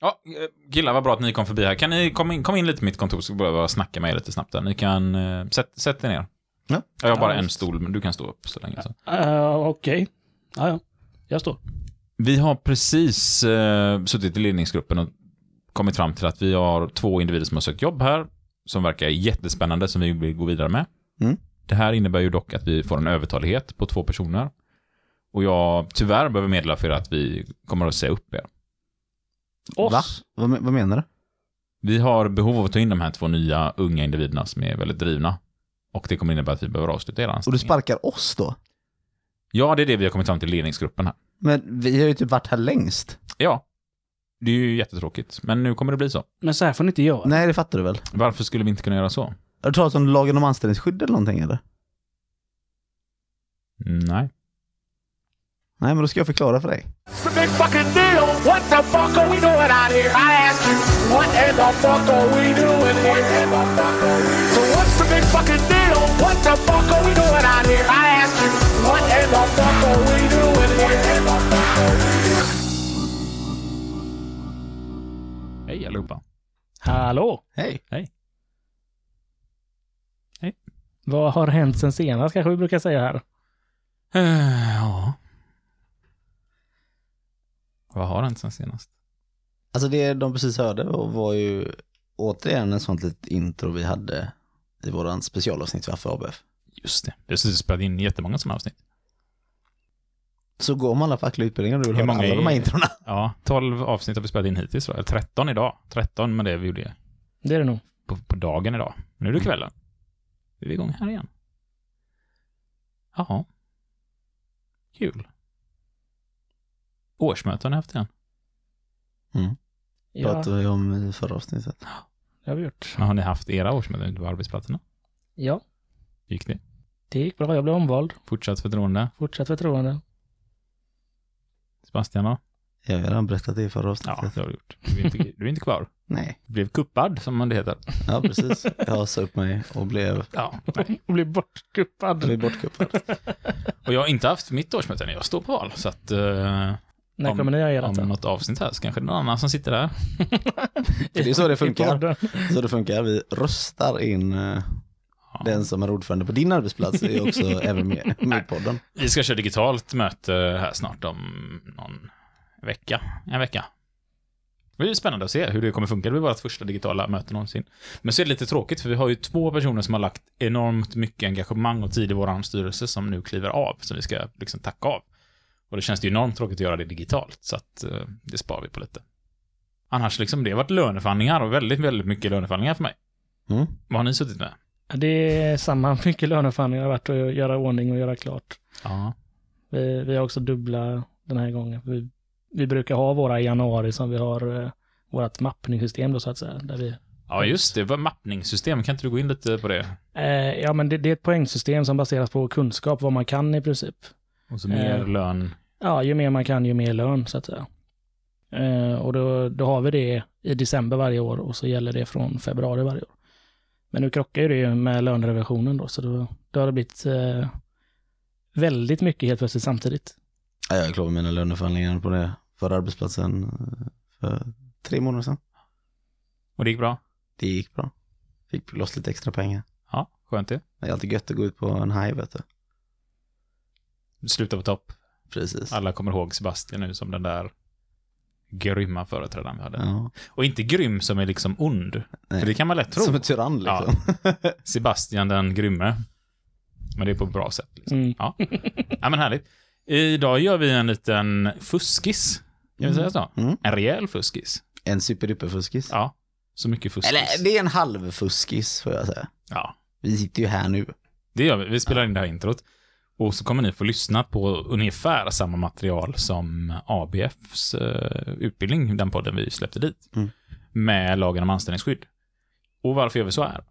Ja, eh, killar, vad bra att ni kom förbi här. Kan ni komma in, kom in lite på mitt kontor så bara jag snacka med er lite snabbt där. Ni kan, uh, sätt, sätt er ner. Ja. Jag har bara Ja, en visst. stol, men du kan stå upp så länge. Så. Uh, Okej. Ja, ja. Jag står. Vi har precis uh, suttit i ledningsgruppen och kommit fram till att vi har två individer som har sökt jobb här, som verkar jättespännande, som vi vill gå vidare med. Mm. Det här innebär ju dock att vi får en övertalighet på två personer. Och jag tyvärr behöver meddela för er att vi kommer att säga upp er. Oss. Va? Vad, vad menar du? Vi har behov av att ta in de här två nya unga individerna som är väldigt drivna. Och det kommer innebära att vi behöver avsluta era Och du sparkar oss då? Ja, det är det vi har kommit fram till ledningsgruppen här. Men vi har ju typ varit här längst. Ja. Det är ju jättetråkigt, men nu kommer det bli så. Men så här får ni inte göra. Nej, det fattar du väl? Varför skulle vi inte kunna göra så? Har du talat om lagen om anställningsskydd eller någonting eller? Nej. Nej, men då ska jag förklara för dig. Hej allihopa. Hallå? Hej. Vad har hänt sen senast kanske vi brukar säga här? Uh, ja. Vad har hänt sen senast? Alltså det de precis hörde var- var ju återigen en sånt litet intro vi hade i våran specialavsnitt för ABF. Just det. Och spelat in jättemånga sådana avsnitt. Så går man alla fackliga utbildningar och du vill Hur höra många alla de här är- introna. Ja, 12 avsnitt har vi spelat in hittills. då. Eller 13 idag. 13 med det vi gjorde Det är det nog. på, på dagen idag. Nu är det kvällen. Nu är vi igång här igen. Jaha. Kul. Årsmöte har ni haft igen. Ja, Pratade vi om i förra avsnittet. det har vi gjort. Men har ni haft era årsmöten ute på arbetsplatserna? Ja, gick det? det gick bra. Jag blev omvald. Fortsatt förtroende? Fortsatt förtroende. Sebastian då? Jag har redan berättat det i förra Ja, avsnittet. det har du gjort. Du är inte, du är inte kvar. Nej, Du blev kuppad, som det heter. ja precis. Jag sa upp mig och blev, Ja. Och blev bortkuppad. blev bortkuppad. Och jag har inte haft mitt årsmöte än. Jag står på val. Så att eh, När om- kommer ni göra om det? något avsnitt här så kanske det är någon annan som sitter där. För det är så det funkar. Så det funkar. Vi röstar in eh, Ja. den som är ordförande på din arbetsplats är också även med, med i podden. Vi ska köra digitalt möte här snart om någon vecka. En vecka. Det blir spännande att se hur det kommer funka. Det blir vårt första digitala möte någonsin. Men så är det lite tråkigt för vi har ju två personer som har lagt enormt mycket engagemang och tid i vår styrelse som nu kliver av, som vi ska liksom tacka av. Och det känns ju enormt tråkigt att göra det digitalt, så att eh, det sparar vi på lite. Annars liksom, det har varit löneförhandlingar och väldigt, väldigt mycket löneförhandlingar för mig. Mm. Vad har ni suttit med? Det är samma mycket löneförhandlingar har varit att göra ordning och göra klart. Ja. Vi, vi har också dubbla den här gången. Vi, vi brukar ha våra i januari som vi har eh, vårt mappningssystem då så att säga. Där vi, Ja, just det. Mappningssystem. Kan inte du gå in lite på det? eh, ja men det, det är ett poängsystem som baseras på kunskap, vad man kan i princip. Och så mer Eh. lön. Ja, ju mer man kan, ju mer lön så att säga. Eh, och då, då har vi det i december varje år och så gäller det från februari varje år. Men nu krockar ju det med lönerevisionen då, så då, då har det blivit eh, väldigt mycket helt plötsligt samtidigt. Ja, Jag är klar med mina löneförhandlingar på det förra arbetsplatsen eh, för tre månader sedan. Och det gick bra? Det gick bra. Fick loss lite extra pengar. Ja, skönt det. Det är alltid gött att gå ut på en haj vet du. Sluta på topp. Precis. Alla kommer ihåg Sebastian nu som den där grymma företrädaren vi hade. Ja, Och inte grym som är liksom ond. nej. För det kan man lätt tro. Som en tyrann liksom. Sebastian den grymme. Men det är på ett bra sätt. Liksom. Mm. Ja. ja, men härligt. Idag gör vi en liten fuskis. Kan vi säga så? Mm. En rejäl fuskis. En superduperfuskis. Ja. Så mycket fuskis. Eller det är en halvfuskis får jag säga. Ja. Vi sitter ju här nu. Det gör vi. Vi spelar in det här introt. Och så kommer ni få lyssna på ungefär samma material som ABFs eh, utbildning, den podden vi släppte dit. Mm. Med lagen om anställningsskydd. Och varför gör vi så här?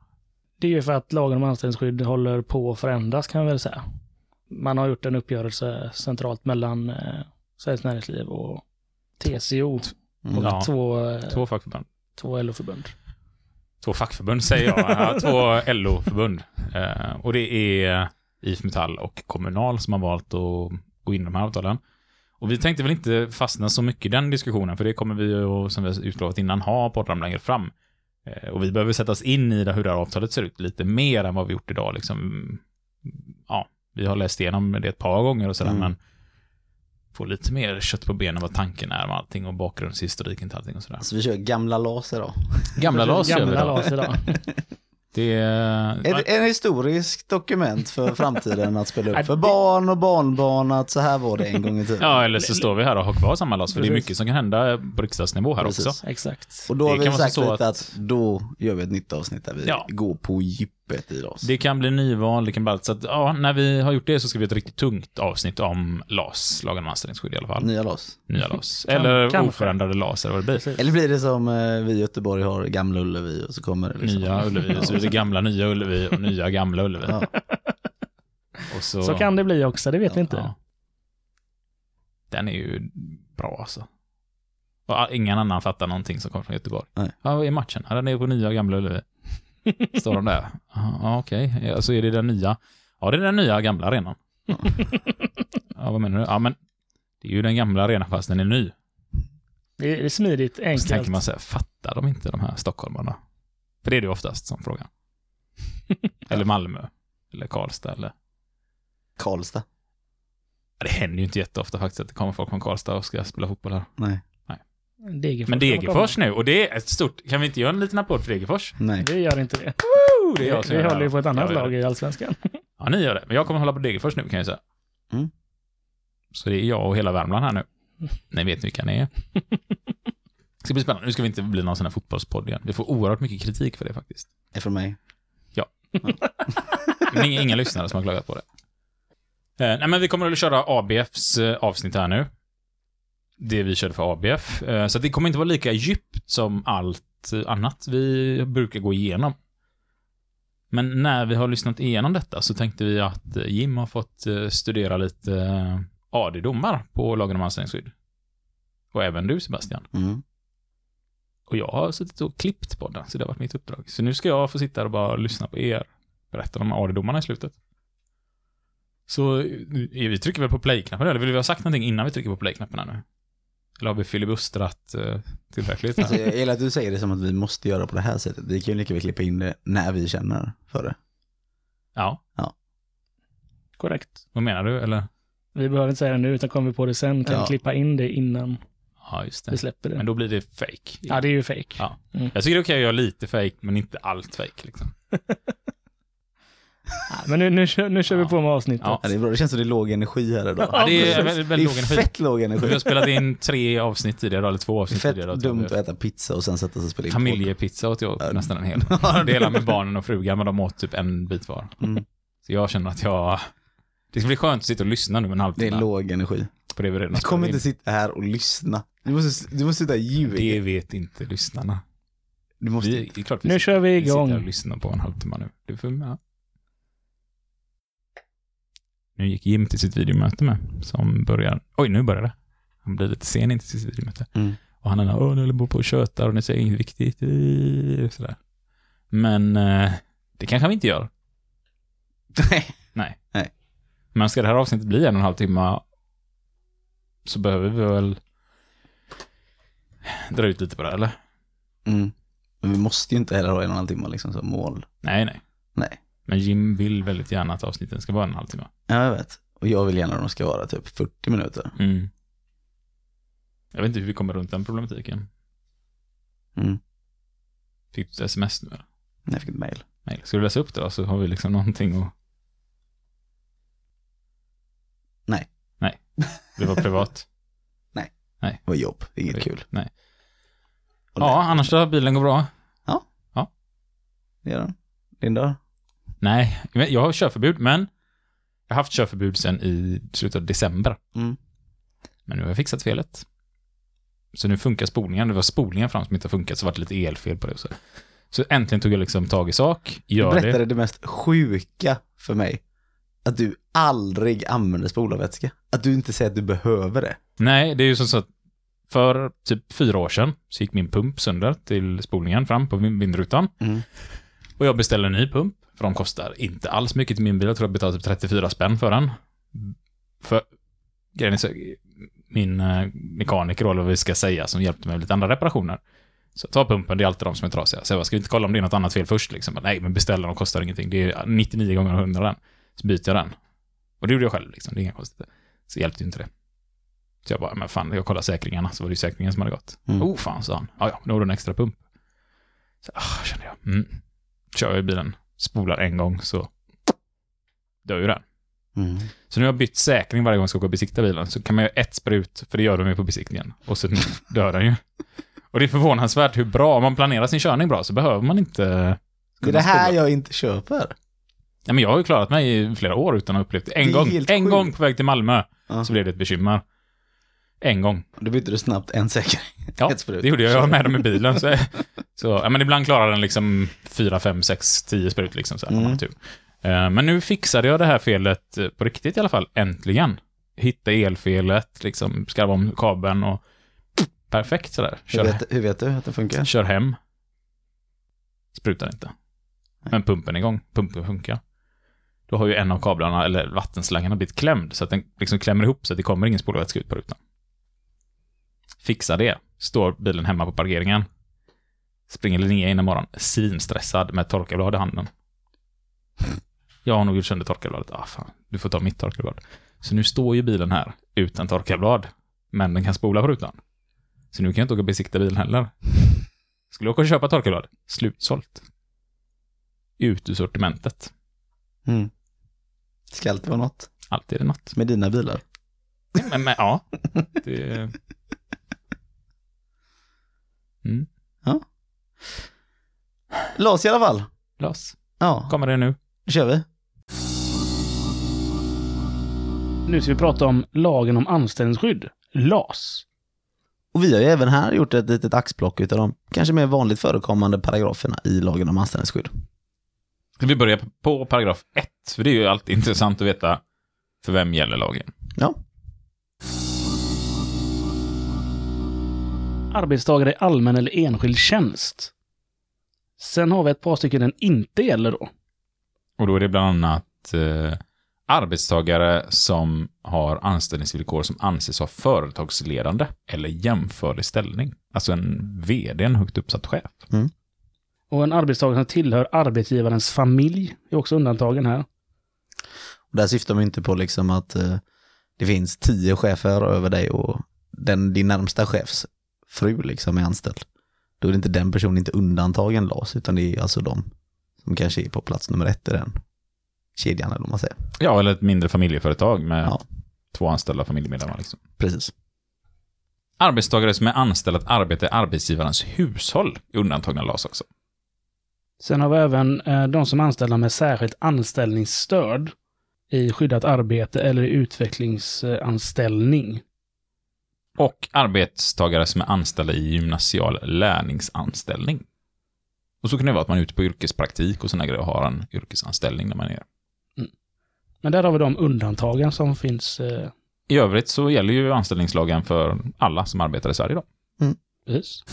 Det är ju för att lagen om anställningsskydd håller på att förändras kan man väl säga. Man har gjort en uppgörelse centralt mellan eh, Sveriges Näringsliv och TCO och Mm. Ja. två, eh, Två fackförbund. två LO-förbund. Två fackförbund säger jag. Ja, två LO-förbund. Eh, och det är IF Metall och Kommunal som har valt att gå in i de här avtalen. Och vi tänkte väl inte fastna så mycket i den diskussionen, för det kommer vi ju, som vi har utlovat innan, ha poddar längre fram. Eh, Och vi behöver sätta oss in i det, hur det här avtalet ser ut lite mer än vad vi gjort idag. Liksom, ja, vi har läst igenom det ett par gånger och sådär, Mm. men få lite mer kött på benen vad tanken är med allting och bakgrundshistoriken till allting och sådär. Så vi kör gamla LAS idag. Gamla LAS gör vi Gamla då. Idag. Det är... Ett, en historisk dokument för framtiden att spela upp för barn och barnbarn att så här var det en gång i tiden. Ja, eller så står vi här och har kvar samma LAS, för det är mycket som kan hända på riksdagsnivå här Precis. också. Exakt. Och då Det har vi sagt lite att- att... då gör vi ett nytt avsnitt där vi Ja. går på djupet i LAS. Det kan bli nyval, det kan bli allt. Så att, ja, när vi har gjort det så ska vi ha ett riktigt tungt avsnitt om LAS, lagen om anställningsskydd i alla fall. Nya LAS. Nya LAS. Kan- Eller kanske. oförändrade LAS, eller vad det blir. Eller blir det som eh, vi i Göteborg har Gamla Ullevi och så kommer det liksom... Nya Ullevi, så är det gamla nya Ullevi och nya gamla Ullevi. Ja. Och så, Så kan det bli också, det vet vi inte. Ja. Den är ju bra alltså. Och ingen annan fattar någonting som kommer från Göteborg. Nej. Ja, vad är matchen? Ja, den är på nya gamla Ullevi. Står de där? Ja, ja, okej. Alltså är det den nya? Ja, det är den nya gamla arenan. Ja, vad menar du? Ja, men det är ju den gamla arenan fast den är ny. Det är, smidigt, Och så enkelt. tänker man så här, fattar de inte de här stockholmarna? För det är det ju oftast som frågan. Eller Malmö. Eller Karlstad eller... Karlstad. Ja, Det händer ju inte jätteofta faktiskt att det kommer folk från Karlstad och ska spela fotboll här. Nej. Degerfors Men Degerfors nu, och det är ett stort... Kan vi inte göra en liten applåd för Degerfors? Nej. Vi gör inte det. Woo! Det är Vi, jag som vi gör det håller ju på ett annat lag i Allsvenskan. Ja, ni gör det. Men jag kommer hålla på Degerfors nu kan jag säga. Mm. Så det är jag och hela Värmland här nu. Ni vet vilka ni är. Det ska bli spännande. Nu ska vi inte bli någon sån här fotbollspodd igen. Vi får oerhört mycket kritik för det faktiskt. Är från mig. Men inga, inga lyssnare som har klagat på det. Eh, nej, men vi kommer att köra ABFs eh, avsnitt här nu. Det vi körde för ABF. Eh, så det kommer inte vara lika djupt som allt annat vi brukar gå igenom. Men när vi har lyssnat igenom detta så tänkte vi att eh, Jim har fått eh, studera lite AD-domar på lagen om anställningsskydd. Och även du Sebastian. Mm. Och jag har suttit och klippt på den, så det har varit mitt uppdrag. Så nu ska jag få sitta och bara lyssna på er berätta om AD-domarna i slutet. Så vi trycker väl på play-knappen, eller vill vi ha sagt någonting innan vi trycker på play-knappen nu? Eller har vi filibustrat uh, tillräckligt? Alltså, jag gillar att du säger det som att vi måste göra på det här sättet. Vi kan ju lika väl klippa in det när vi känner för det. ja, Korrekt. vad menar du? Eller? Vi behöver inte säga det nu, utan kommer vi på det sen kan Ja. vi klippa in det innan Ja, just vi det. släpper det. Men då blir det fake. Ja, det är ju fake. Ja. Mm. Jag tycker det är okej att göra lite fake, men inte allt fake liksom. Men nu, nu, kör, nu kör vi Ja. på med avsnittet. Ja. Ja, det är bra. Det känns som det är låg energi här idag. Ja, det är väldigt, det väldigt är låg energi. fett låg Vi energi. har spelat in tre avsnitt tidigare, eller två Det avsnitt fett tidigare. dumt att äta pizza och sen sätta sig och spela in. Familjepizza åt jag Ja. nästan en hel. Delar med barnen och frugan, men de åt typ en bit var. Mm. Så jag känner att jag... Det ska bli skönt att sitta och lyssna nu en Det halvtimme är låg energi. på det vi redan Du kommer inte in. sitta här och lyssna. Du måste, du måste sitta och ljuga. Det vet inte lyssnarna. Du måste... Vi, det är klart vi Nu sitter- kör vi vi sitter igång. och lyssnar på en halvtimme nu. Det får ja. Nu gick Jim till sitt videomöte med, som börjar... Oj, nu börjar det. Han blir lite sen in till sitt videomöte. Mm. Och han är åh, nu håller jag på och tjötar och ni säger inget viktigt. Sådär. Men eh, det kanske vi inte gör. Nej. Men ska det här avsnittet bli en och en halv timme så behöver vi väl dra ut lite på det, eller? Mm. Men vi måste ju inte heller ha en och en halv timme liksom som mål. Nej, nej. Nej. Men Jim vill väldigt gärna att avsnitten ska vara en halvtimme. Ja, jag vet. Och jag vill gärna att de ska vara typ 40 minuter. Mm. Jag vet inte hur vi kommer runt den problematiken. Mm. Fick du ett sms nu? Nej, Jag fick ett mail. Nej. Ska du läsa upp det då, så har vi liksom någonting att... Nej. Nej. Det var privat. Det var jobb, inget Oj. kul. Nej. Och ja, annars då? Bilen går bra? Det gör den. Linda? Nej, jag har körförbud, men jag har haft körförbud sedan i slutet av december. Mm. Men nu har jag fixat felet. Så nu funkar spolningen. Det var spolningen fram som inte har funkat, så var det lite elfel på det. Så, så äntligen tog jag liksom tag i sak, Du gör berättade det. det mest sjuka för mig. Att du aldrig använder spolarvätska. Att du inte säger att du behöver det. Nej, det är ju som så att för typ fyra år sedan så gick min pump sönder till spolningen fram på vin- vindrutan. Mm. Och jag beställde en ny pump, för de kostar inte alls mycket till min bil. Jag tror jag betalade typ 34 spänn för den. För grejen är så, min eh, mekaniker, eller vad vi ska säga, som hjälpte mig med lite andra reparationer. Så ta pumpen, det är alltid de som är trasiga. Så jag bara, ska vi inte kolla om det är något annat fel först? Liksom? Nej, men beställ den, de kostar ingenting. Det är 99 gånger 100 den. Så byter jag den. Och det gjorde jag själv, liksom. det är inga konstigt. Så hjälpte inte det. Så jag bara, men fan, jag kollade säkringarna, så var det ju säkringen som hade gått. Mm. Oh, fan, sa han. Ja, ja, nu har du en extra pump. Så, ah, kände jag. Mm. Kör jag i bilen, spolar en gång, så dör ju den. Mm. Så nu har jag bytt säkring varje gång jag ska åka och besikta bilen. Så kan man göra ett sprut, för det gör de ju på besiktningen. Och så dör den ju. Och det är förvånansvärt hur bra, om man planerar sin körning bra så behöver man inte... Det är det här jag inte köper. Ja, men jag har ju klarat mig i flera år utan att ha upplevt det. En Det gång, en gång på väg till Malmö Ja. så blev det ett bekymmer. En gång. Då bytte du snabbt en säkring. Ja, det gjorde jag. Jag var med dem i bilen. Så, så, ja, men ibland klarar den liksom 4, 5, 6, 10 sprut liksom. Så här, tur. Eh, Men nu fixade jag det här felet eh, på riktigt i alla fall, äntligen. Hitta elfelet, liksom skarva om kabeln och perfekt sådär. Hur Kör, vet, hur vet du att det funkar? kör hem. Sprutar inte. Men pumpen är igång. Pumpen funkar. Då har ju en av kablarna, eller vattenslangarna, blivit klämd. Så att den liksom klämmer ihop så att det kommer ingen spolarvätska ut på rutan. Fixa det. Står bilen hemma på parkeringen. Springer Linnea in imorgon, svinstressad med torkarblad i handen. Jag har nog gjort sönder torkarbladet. Ah, fan, du får ta mitt torkarblad. Så nu står ju bilen här utan torkarblad, men den kan spola på rutan. Så nu kan jag inte åka och besikta bilen heller. Skulle jag åka och köpa torkarblad? Slutsålt. Ut ur sortimentet. Mm. Ska alltid vara något. Alltid är det något. Med dina bilar. Men, men ja. Det... Mm. Las i alla fall. Las. Ja, Kommer det nu? då kör vi. Nu ska vi prata om lagen om anställningsskydd, LAS. Och vi har ju även här gjort ett litet axplock utav de kanske mer vanligt förekommande paragraferna i lagen om anställningsskydd. Ska vi börja på paragraf 1? För det är ju alltid intressant att veta för vem gäller lagen. Ja, Arbetstagare i allmän eller enskild tjänst. Sen har vi ett par stycken den inte gäller då. Och då är det bland annat eh, arbetstagare som har anställningsvillkor som anses ha företagsledande eller jämförlig ställning. Alltså en vd, en högt uppsatt chef. Och en arbetstagare som tillhör arbetsgivarens familj är också undantagen här. och där syftar man inte på liksom att eh, det finns tio chefer över dig och den, din närmsta chefs fru liksom är anställd. Då är det inte den personen inte undantagen LAS, utan det är alltså de som kanske är på plats nummer ett i den kedjan eller vad man säger. Ja, eller ett mindre familjeföretag med Ja. två anställda familjemedlemmar. Liksom. Precis. Arbetstagare som är anställda att arbeta i arbetsgivarens hushåll är undantagna LAS också. Sen har vi även eh, de som är anställda med särskilt anställningsstöd i skyddat arbete eller i utvecklingsanställning. Och arbetstagare som är anställda i gymnasial lärlingsanställning. Och så kan det vara att man är ute på yrkespraktik och sådana grejer och har en yrkesanställning när man är Men där har vi de undantagen som finns. Eh, I övrigt så gäller ju anställningslagen för alla som arbetar i Sverige då. precis.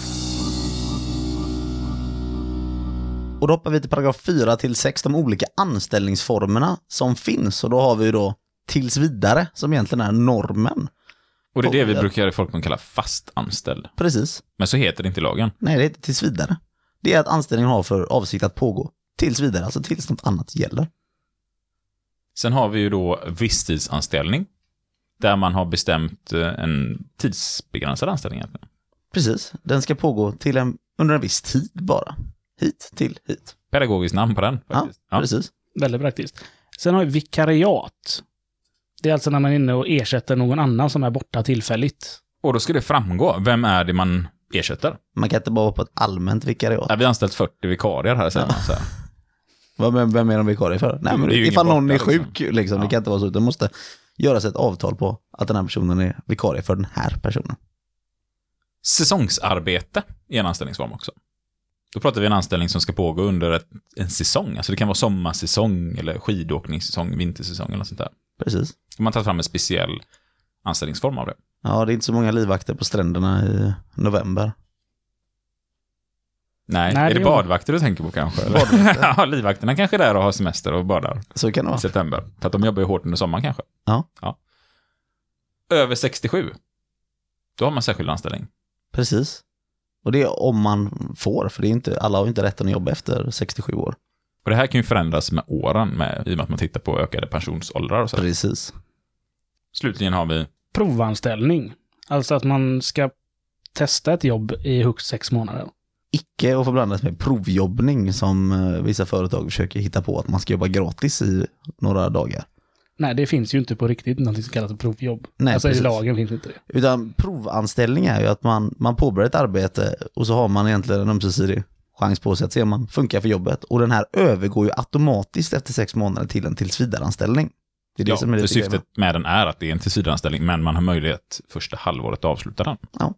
Och då hoppar vi till paragraf 4 till 6, de olika anställningsformerna som finns. Och då har vi ju då tills vidare, som egentligen är normen. Och det är det vi Ja. brukar i folkmun kalla fast anställd. Precis. Men så heter det inte i lagen. Nej, det heter tills vidare. Det är att anställningen har för avsikt att pågå tills vidare, alltså tills något annat gäller. Sen har vi ju då visstidsanställning. Där man har bestämt eh, en tidsbegränsad anställning egentligen. Precis, den ska pågå till en, under en viss tid bara. Hit till hit. Pedagogiskt namn på den faktiskt. Ja, precis. Väldigt praktiskt. Sen har vi vikariat. Det är alltså när man är inne och ersätter någon annan som är borta tillfälligt. Och då ska det framgå, vem är det man ersätter? Man kan inte bara vara på ett allmänt vikariat. Ja, vi har anställt 40 vikarier här, säger man. Så här. Vem, vem är de vikarie för? Nej, men Det är ifall någon är borta, liksom. sjuk, liksom. det Ja. kan inte vara så. Det måste göras ett avtal på att den här personen är vikarie för den här personen. Säsongsarbete är en anställningsform också. Då pratar vi en anställning som ska pågå under ett, en säsong. Alltså det kan vara sommarsäsong eller skidåkningssäsong, vintersäsong eller något sånt där. Precis. Då har man tagit fram en speciell anställningsform av det. Ja, det är inte så många livvakter på stränderna i november. Nej, Nej, är det det är- badvakter du tänker på kanske? Eller? ja, livvakterna kanske är där och har semester och badar Så kan det i vara. september. För att de jobbar ju hårt under sommaren kanske. Ja. ja. Över 67 Då har man särskild anställning. Precis. Och det är om man får, för det är inte, alla har inte rätten att jobba efter 67 år. Och det här kan ju förändras med åren med, i och med att man tittar på ökade pensionsåldrar och så. Precis. Slutligen har vi, Provanställning. Alltså att man ska testa ett jobb i högst sex månader. Icke att förblandas med provjobbning som eh, vissa företag försöker hitta på att man ska jobba gratis i några dagar. Nej, det finns ju inte på riktigt något som kallas provjobb. Nej, alltså precis. i lagen finns inte det. Utan provanställning är ju att man, man påbörjar ett arbete och så har man egentligen en ömsesidig chans på sig att se om man funkar för jobbet. Och den här övergår ju automatiskt efter sex månader till en tillsvidareanställning. Det är det ja, som är för lite grejen. syftet med den är att det är en tillsvidareanställning, men man har möjlighet första halvåret att avsluta den. Ja.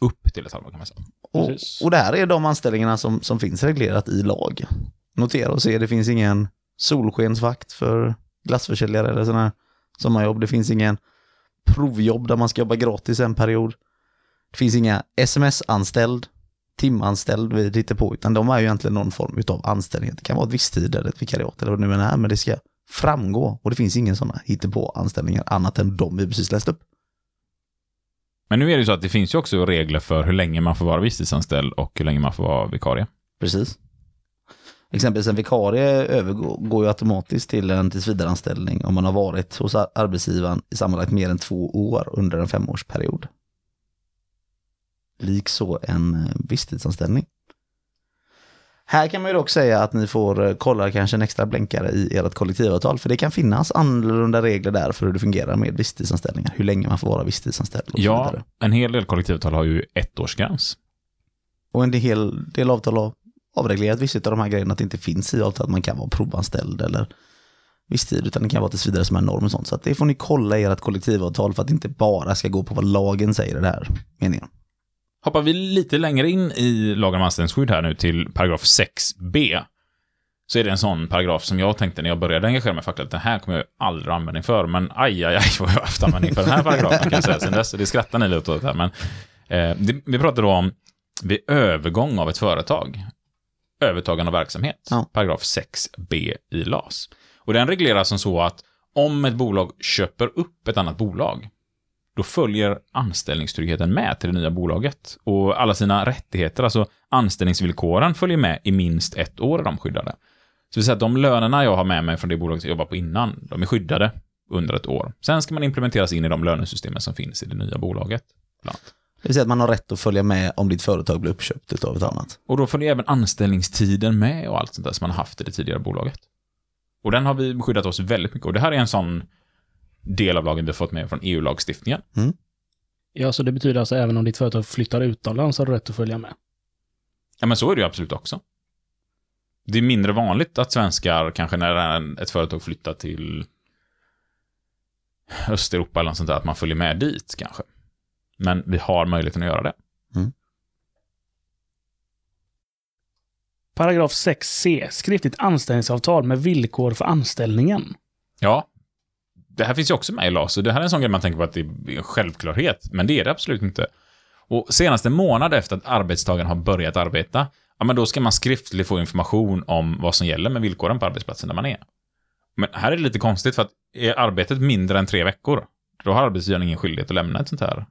Upp till ett halvår kan man säga. Och, och det här är de anställningarna som, som finns reglerat i lag. Notera och se, det finns ingen solskensvakt för glassförsäljare eller sådana här sommarjobb. Det finns ingen provjobb där man ska jobba gratis en period. Det finns inga sms-anställd, timanställd vi tittar på, utan de är ju egentligen någon form av anställning. Det kan vara ett visst tid eller ett vikariat eller vad det nu än är, men det ska framgå. Och det finns ingen sådana hittepå anställningar annat än de vi precis läst upp. Men nu är det ju så att det finns ju också regler för hur länge man får vara visstidsanställd och hur länge man får vara vikarie. Precis. Exempelvis en vikarie övergår går ju automatiskt till en tillsvidareanställning om man har varit hos ar- arbetsgivaren i sammanlagt mer än två år under en femårsperiod. Likså en eh, visstidsanställning. Här kan man ju dock säga att ni får eh, kolla kanske en extra blänkare i ert kollektivavtal, för det kan finnas annorlunda regler där för hur det fungerar med visstidsanställningar, hur länge man får vara visstidsanställd Ja, en hel del kollektivavtal har ju ettårsgräns. Och en hel del avtal har avreglerat vissa av de här grejerna att det inte finns i avtalet, att man kan vara provanställd eller viss tid, utan det kan vara tills vidare som en norm och sånt. Så att det får ni kolla i ert kollektivavtal för att det inte bara ska gå på vad lagen säger i det här meningen. Hoppar vi lite längre in i lagen om anställningsskydd här nu till paragraf 6b, så är det en sån paragraf som jag tänkte när jag började engagera mig fackligt, den här kommer jag aldrig ha användning för, men aj, aj, aj vad jag har haft användning för den här paragrafen kan jag säga sen dess, det skrattar ni lite åt här, men eh, det, vi pratar då om vid övergång av ett företag, övertagande av verksamhet, Ja. paragraf 6b i LAS. Och den reglerar som så att om ett bolag köper upp ett annat bolag, då följer anställningstryggheten med till det nya bolaget. Och alla sina rättigheter, alltså anställningsvillkoren, följer med i minst ett år är de skyddade. Så det vill säga att de lönerna jag har med mig från det bolaget jag jobbar på innan, de är skyddade under ett år. Sen ska man implementeras in i de lönesystemen som finns i det nya bolaget. bland. Det vill säga att man har rätt att följa med om ditt företag blir uppköpt av ett annat. Och då följer även anställningstiden med och allt sånt där som man har haft i det tidigare bolaget. Och den har vi skyddat oss väldigt mycket. Och det här är en sån del av lagen vi har fått med från EU-lagstiftningen. Ja, så det betyder alltså även om ditt företag flyttar utomlands har du rätt att följa med. Ja, men så är det ju absolut också. Det är mindre vanligt att svenskar, kanske när en- ett företag flyttar till Östeuropa eller något sånt där, att man följer med dit kanske. Men vi har möjligheten att göra det. Paragraf 6c. Skriftligt anställningsavtal med villkor för anställningen. Ja, det här finns ju också med i LAS, och det här är en sån grej man tänker på att det är en självklarhet, men det är det absolut inte. Och senast en månad efter att arbetstagaren har börjat arbeta, ja men då ska man skriftligt få information om vad som gäller med villkoren på arbetsplatsen där man är. Men här är det lite konstigt, för att är arbetet mindre än tre veckor, då har arbetsgivaren ingen skyldighet att lämna ett sånt här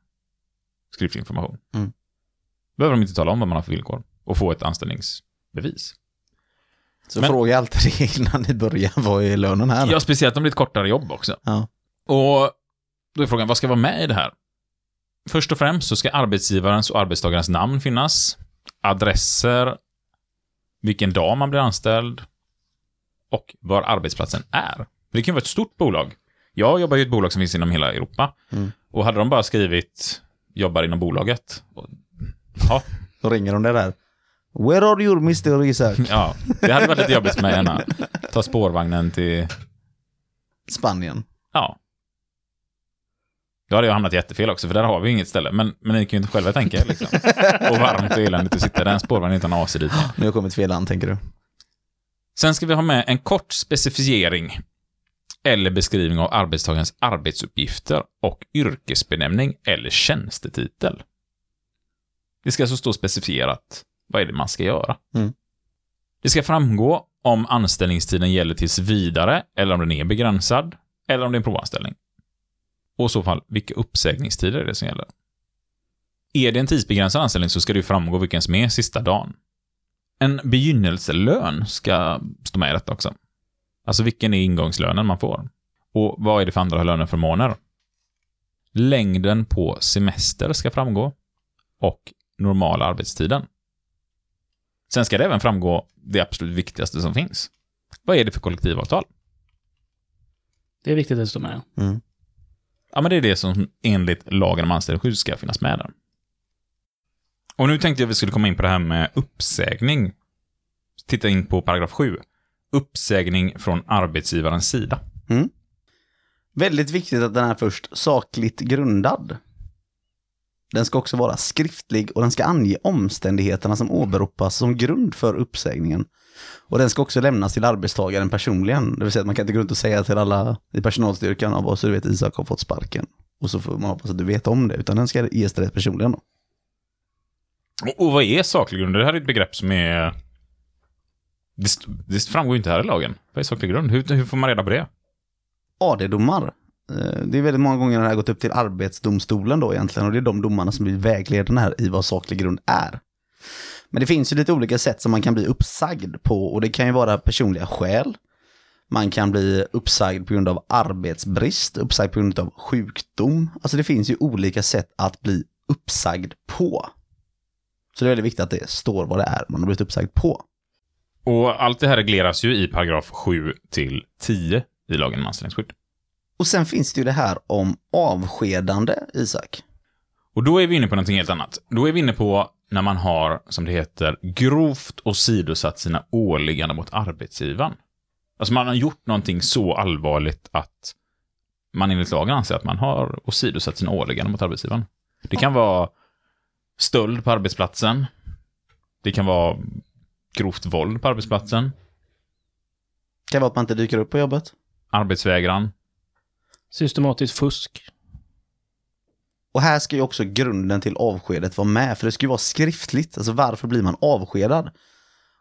skriftlig information. Mm. behöver de inte tala om vad man har för villkor och få ett anställningsbevis. Så Men- fråga alltid det innan ni börjar, vad är lönen här? Ja, speciellt om det är ett kortare jobb också. Ja. Och då är frågan, vad ska vara med i det här? Först och främst så ska arbetsgivarens och arbetstagarens namn finnas, adresser, vilken dag man blir anställd och var arbetsplatsen är. Det kan vara ett stort bolag. Jag jobbar i ett bolag som finns inom hela Europa. Mm. Och hade de bara skrivit jobbar inom bolaget. Ja, Då ringer de det där. Where are you Mr. Isak? ja, det hade varit lite jobbigt för mig gärna. Ta spårvagnen till Spanien. Ja. Då hade jag hamnat jättefel också, för där har vi inget ställe. Men, men ni kan ju inte själva tänka er liksom. Och varmt och eländigt att sitta i den spårvagnen utan AC dit. Nu har jag kommit fel an, tänker du. Sen ska vi ha med en kort specificering eller beskrivning av arbetstagarens arbetsuppgifter och yrkesbenämning eller tjänstetitel. Det ska alltså stå specifierat vad är det man ska göra. Mm. Det ska framgå om anställningstiden gäller tills vidare eller om den är begränsad eller om det är en provanställning. Och i så fall, vilka uppsägningstider är det som gäller? Är det en tidsbegränsad anställning så ska det framgå vilken som är sista dagen. En begynnelselön ska stå med i detta också. Alltså vilken är ingångslönen man får? Och vad är det för andra löneförmåner? Längden på semester ska framgå och normala arbetstiden. Sen ska det även framgå det absolut viktigaste som finns. Vad är det för kollektivavtal? Det är viktigt att står med. Mm. Ja, men det är det som enligt lagen om anställningsskydd ska finnas med där. Och nu tänkte jag att vi skulle komma in på det här med uppsägning. Titta in på paragraf 7. Uppsägning från arbetsgivarens sida. Väldigt viktigt att den är först sakligt grundad. Den ska också vara skriftlig och den ska ange omständigheterna som åberopas som grund för uppsägningen. Och den ska också lämnas till arbetstagaren personligen. Det vill säga att man kan inte gå runt och säga till alla i personalstyrkan, "Ja, så du vet Isak har fått sparken. Och så får man hoppas att du vet om det, utan den ska ges till dig personligen. Då. Och, och vad är saklig grund? Det här är ett begrepp som är... Det, det framgår ju inte här i lagen. Vad är saklig grund? Hur, hur får man reda på det? AD-domar. Eh, det är väldigt många gånger det här gått upp till arbetsdomstolen då egentligen och det är de domarna som blir vägledande här i vad saklig grund är. Men det finns ju lite olika sätt som man kan bli uppsagd på och det kan ju vara personliga skäl. Man kan bli uppsagd på grund av arbetsbrist, uppsagd på grund av sjukdom. Alltså det finns ju olika sätt att bli uppsagd på. Så det är väldigt viktigt att det står vad det är man har blivit uppsagd på. Och allt det här regleras ju i paragraf 7 till 10 i lagen om anställningsskydd. Och sen finns det ju det här om avskedande, Isak. Och då är vi inne på någonting helt annat. Då är vi inne på när man har, som det heter, grovt åsidosatt sina åligganden mot arbetsgivaren. Alltså man har gjort någonting så allvarligt att man enligt lagen anser att man har åsidosatt sina åligganden mot arbetsgivaren. Det kan vara stöld på arbetsplatsen. Det kan vara grovt våld på arbetsplatsen. Det kan vara att man inte dyker upp på jobbet. Arbetsvägran. Systematiskt fusk. Och här ska ju också grunden till avskedet vara med, för det ska ju vara skriftligt. Alltså varför blir man avskedad?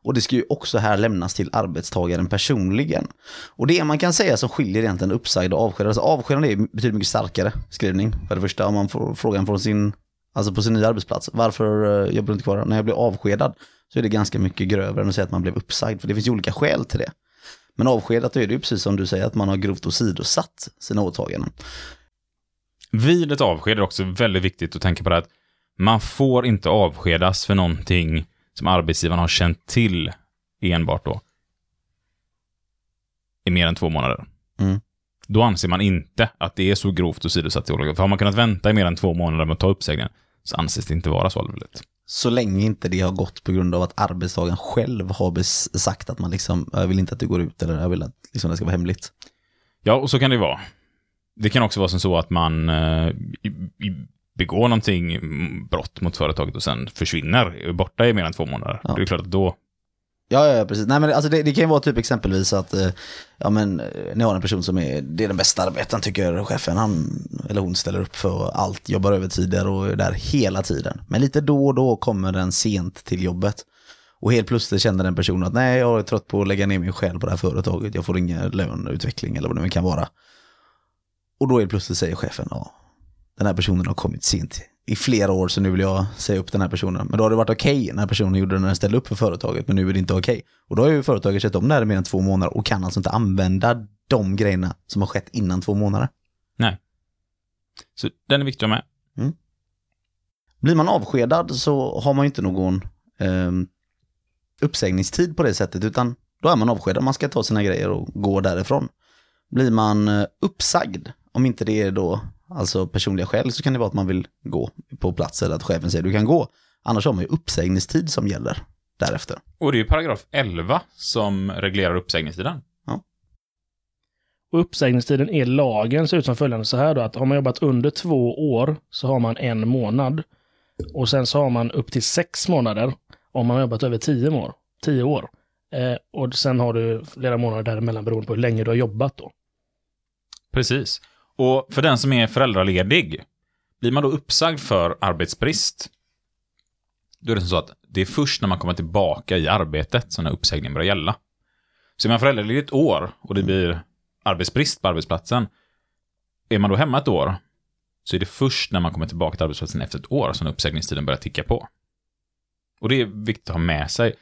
Och det ska ju också här lämnas till arbetstagaren personligen. Och det man kan säga som skiljer egentligen uppsagd och avskedad, alltså avskedande är betydligt mycket starkare skrivning. För det första, om man får frågan från sin, alltså på sin nya arbetsplats, varför eh, jobbar du inte kvar? När jag blev avskedad så är det ganska mycket grövre än att säga att man blev uppsagd, för det finns ju olika skäl till det. Men avskedat är det ju precis som du säger, att man har grovt åsidosatt sina åtaganden. Vid ett avsked är det också väldigt viktigt att tänka på det här att man får inte avskedas för någonting som arbetsgivaren har känt till enbart då i mer än två månader. Mm. Då anser man inte att det är så grovt åsidosatt i olika. För har man kunnat vänta i mer än två månader med att ta uppsägningen så anses det inte vara så allvarligt. Så länge inte det har gått på grund av att arbetstagaren själv har sagt att man liksom, jag vill inte att du går ut eller jag vill att liksom, det ska vara hemligt. Ja, och så kan det vara. Det kan också vara som så att man eh, begår någonting, mm, brott mot företaget och sen försvinner, borta i mer än två månader. Ja. Det är klart att då Ja, ja, precis. Nej, men alltså det, det kan ju vara typ exempelvis att eh, ja, men, eh, ni har en person som är, det är den bästa arbetaren tycker chefen. Han eller hon ställer upp för allt, jobbar övertider och är där hela tiden. Men lite då och då kommer den sent till jobbet. Och helt plötsligt känner den personen att nej, jag är trött på att lägga ner min själ på det här företaget. Jag får ingen löneutveckling eller vad det nu kan vara. Och då helt plötsligt säger chefen, ja, den här personen har kommit sent i flera år så nu vill jag säga upp den här personen. Men då har det varit okej när personen gjorde det när den ställde upp för företaget, men nu är det inte okej. Och då har ju företaget sett om det här i mer än två månader och kan alltså inte använda de grejerna som har skett innan två månader. Nej. Så den är viktig att ha med. Blir man avskedad så har man ju inte någon eh, uppsägningstid på det sättet, utan då är man avskedad. Man ska ta sina grejer och gå därifrån. Blir man eh, uppsagd, om inte det är då alltså personliga skäl, så kan det vara att man vill gå på plats eller att chefen säger du kan gå. Annars har man ju uppsägningstid som gäller därefter. Och det är ju paragraf 11 som reglerar uppsägningstiden. Och uppsägningstiden är lagen ser ut som följande så här då, att har man jobbat under två år så har man en månad. Och sen så har man upp till sex månader om man har jobbat över tio år. Tio år. Eh, och sen har du flera månader däremellan beroende på hur länge du har jobbat då. Precis. Och för den som är föräldraledig, blir man då uppsagd för arbetsbrist, då är det som så att det är först när man kommer tillbaka i arbetet som den här uppsägningen börjar gälla. Så är man föräldraledig ett år och det blir arbetsbrist på arbetsplatsen, är man då hemma ett år så är det först när man kommer tillbaka till arbetsplatsen efter ett år som uppsägningstiden börjar ticka på. Och det är viktigt att ha med sig.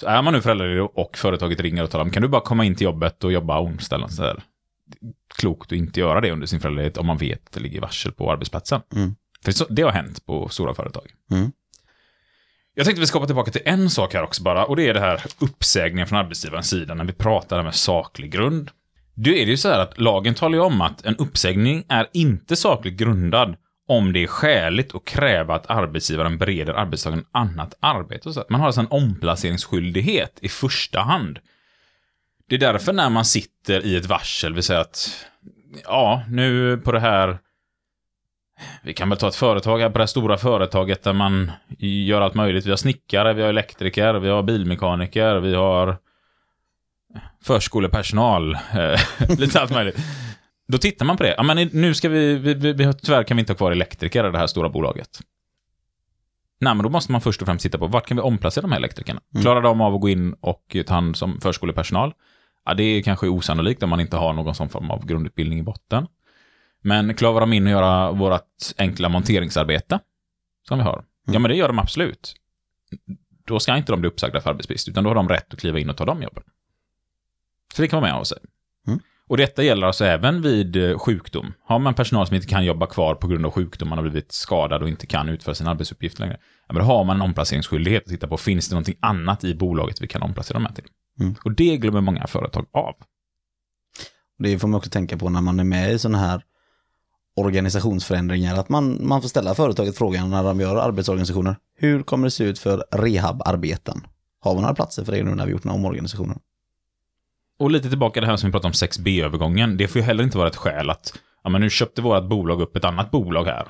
Så är man nu föräldraledig och företaget ringer och talar om kan du bara komma in till jobbet och jobba onsdag eller sådär. Klokt att inte göra det under sin föräldraledighet om man vet att det ligger varsel på arbetsplatsen. Mm. För så, det har hänt på stora företag. Mm. Jag tänkte vi ska hoppa tillbaka till en sak här också bara, och det är det här uppsägningen från arbetsgivarens sida när vi pratar med saklig grund. Då är det ju så här att lagen talar ju om att en uppsägning är inte sakligt grundad om det är skäligt att kräva att arbetsgivaren bereder arbetstagaren annat arbete. Så. Man har alltså en omplaceringsskyldighet i första hand. Det är därför när man sitter i ett varsel, vi säger att ja, nu på det här vi kan väl ta ett företag här på det här stora företaget där man gör allt möjligt. Vi har snickare, vi har elektriker, vi har bilmekaniker, vi har förskolepersonal, eh, lite allt möjligt. Då tittar man på det. Ja, men nu ska vi, vi, vi, vi, tyvärr kan vi inte ha kvar elektriker i det här stora bolaget. Nej, men då måste man först och främst titta på vart kan vi omplacera de här elektrikerna? Mm. Klarar de av att gå in och ta hand som förskolepersonal? Ja, det är kanske osannolikt om man inte har någon sån form av grundutbildning i botten. Men klarar de in att göra vårt enkla monteringsarbete som vi har? Ja, men det gör de absolut. Då ska inte de bli uppsagda för arbetsbrist, utan då har de rätt att kliva in och ta de jobben. Så det kan vara med av sig. Mm. Och detta gäller alltså även vid eh, sjukdom. Har man personal som inte kan jobba kvar på grund av sjukdom, man har blivit skadad och inte kan utföra sin arbetsuppgift längre, ja, men då har man en omplaceringsskyldighet att titta på, finns det någonting annat i bolaget vi kan omplacera dem här till? Mm. Och det glömmer många företag av. Det får man också tänka på när man är med i sådana här organisationsförändringar, att man, man får ställa företaget frågan när de gör arbetsorganisationer. Hur kommer det se ut för rehabarbeten? Har vi några platser för det nu när vi gjort några omorganisationer? Och lite tillbaka det här som vi pratade om 6B-övergången. Det får ju heller inte vara ett skäl att, ja men nu köpte vårt bolag upp ett annat bolag här.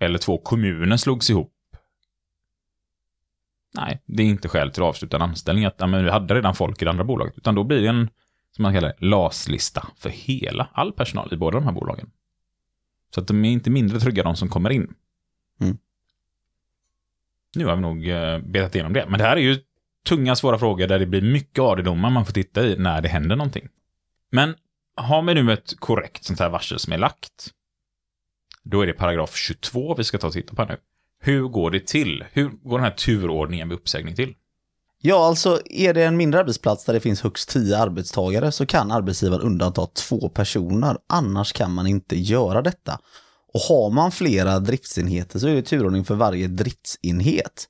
Eller två kommuner slogs ihop. Nej, det är inte skäl till att avsluta en anställning att, ja men vi hade redan folk i det andra bolaget. Utan då blir det en, som man kallar det, LAS-lista för hela, all personal i båda de här bolagen. Så att de är inte mindre trygga de som kommer in. Mm. Nu har vi nog eh, betat igenom det. Men det här är ju tunga, svåra frågor där det blir mycket AD-domar man får titta i när det händer någonting. Men har vi nu ett korrekt sånt här varsel som är lagt, då är det paragraf 22 vi ska ta och titta på nu. Hur går det till? Hur går den här turordningen vid uppsägning till? Ja, alltså är det en mindre arbetsplats där det finns högst 10 arbetstagare så kan arbetsgivaren undanta två personer. Annars kan man inte göra detta. Och har man flera driftsenheter så är det turordning för varje driftsenhet.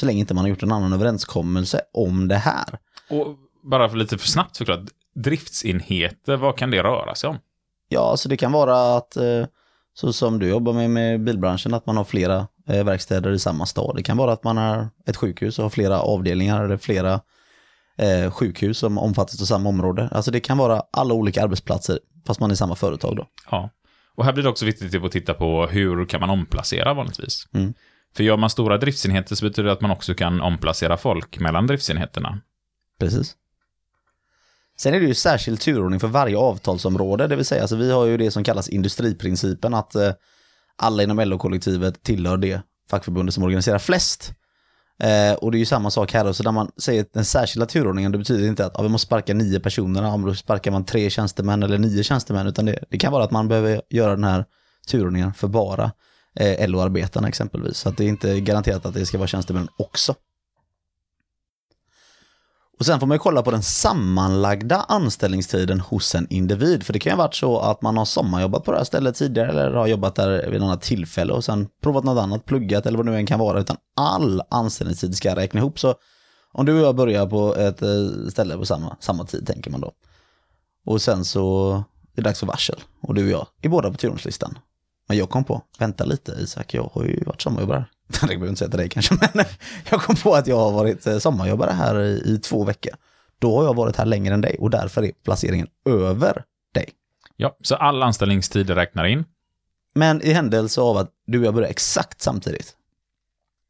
Så länge inte man har gjort en annan överenskommelse om det här. Och bara för lite för snabbt förklarat, driftsenheter, vad kan det röra sig om? Ja, så det kan vara att, eh, så som du jobbar med, med bilbranschen, att man har flera verkstäder i samma stad. Det kan vara att man har ett sjukhus och har flera avdelningar eller flera eh, sjukhus som omfattas av samma område. Alltså det kan vara alla olika arbetsplatser, fast man är i samma företag då. Ja. Och här blir det också viktigt att titta på hur kan man omplacera vanligtvis. Mm. För gör man stora driftsenheter så betyder det att man också kan omplacera folk mellan driftsenheterna. Precis. Sen är det ju särskild turordning för varje avtalsområde, det vill säga alltså vi har ju det som kallas industriprincipen, att eh, alla inom LO-kollektivet tillhör det fackförbundet som organiserar flest. Eh, och det är ju samma sak här, så när man säger den särskilda turordningen, det betyder inte att ja, vi måste sparka nio personer, ja, då sparkar man tre tjänstemän eller nio tjänstemän, utan det, det kan vara att man behöver göra den här turordningen för bara eh, LO-arbetarna exempelvis. Så att det är inte garanterat att det ska vara tjänstemän också. Och sen får man ju kolla på den sammanlagda anställningstiden hos en individ. För det kan ju ha varit så att man har sommarjobbat på det här stället tidigare eller har jobbat där vid något annat tillfälle och sen provat något annat, pluggat eller vad det nu än kan vara. Utan all anställningstid ska räkna ihop. Så om du och jag börjar på ett eh, ställe på samma, samma tid tänker man då. Och sen så är det dags för varsel och du och jag är båda på turordningslistan. Men jag kom på, vänta lite Isak, jag har ju varit sommarjobbare. Det behöver inte säga till dig kanske, men jag kom på att jag har varit eh, sommarjobbare här i, i två veckor. Då har jag varit här längre än dig och därför är placeringen över dig. Ja, så all anställningstid räknar in. Men i händelse av att du och jag börjar exakt samtidigt,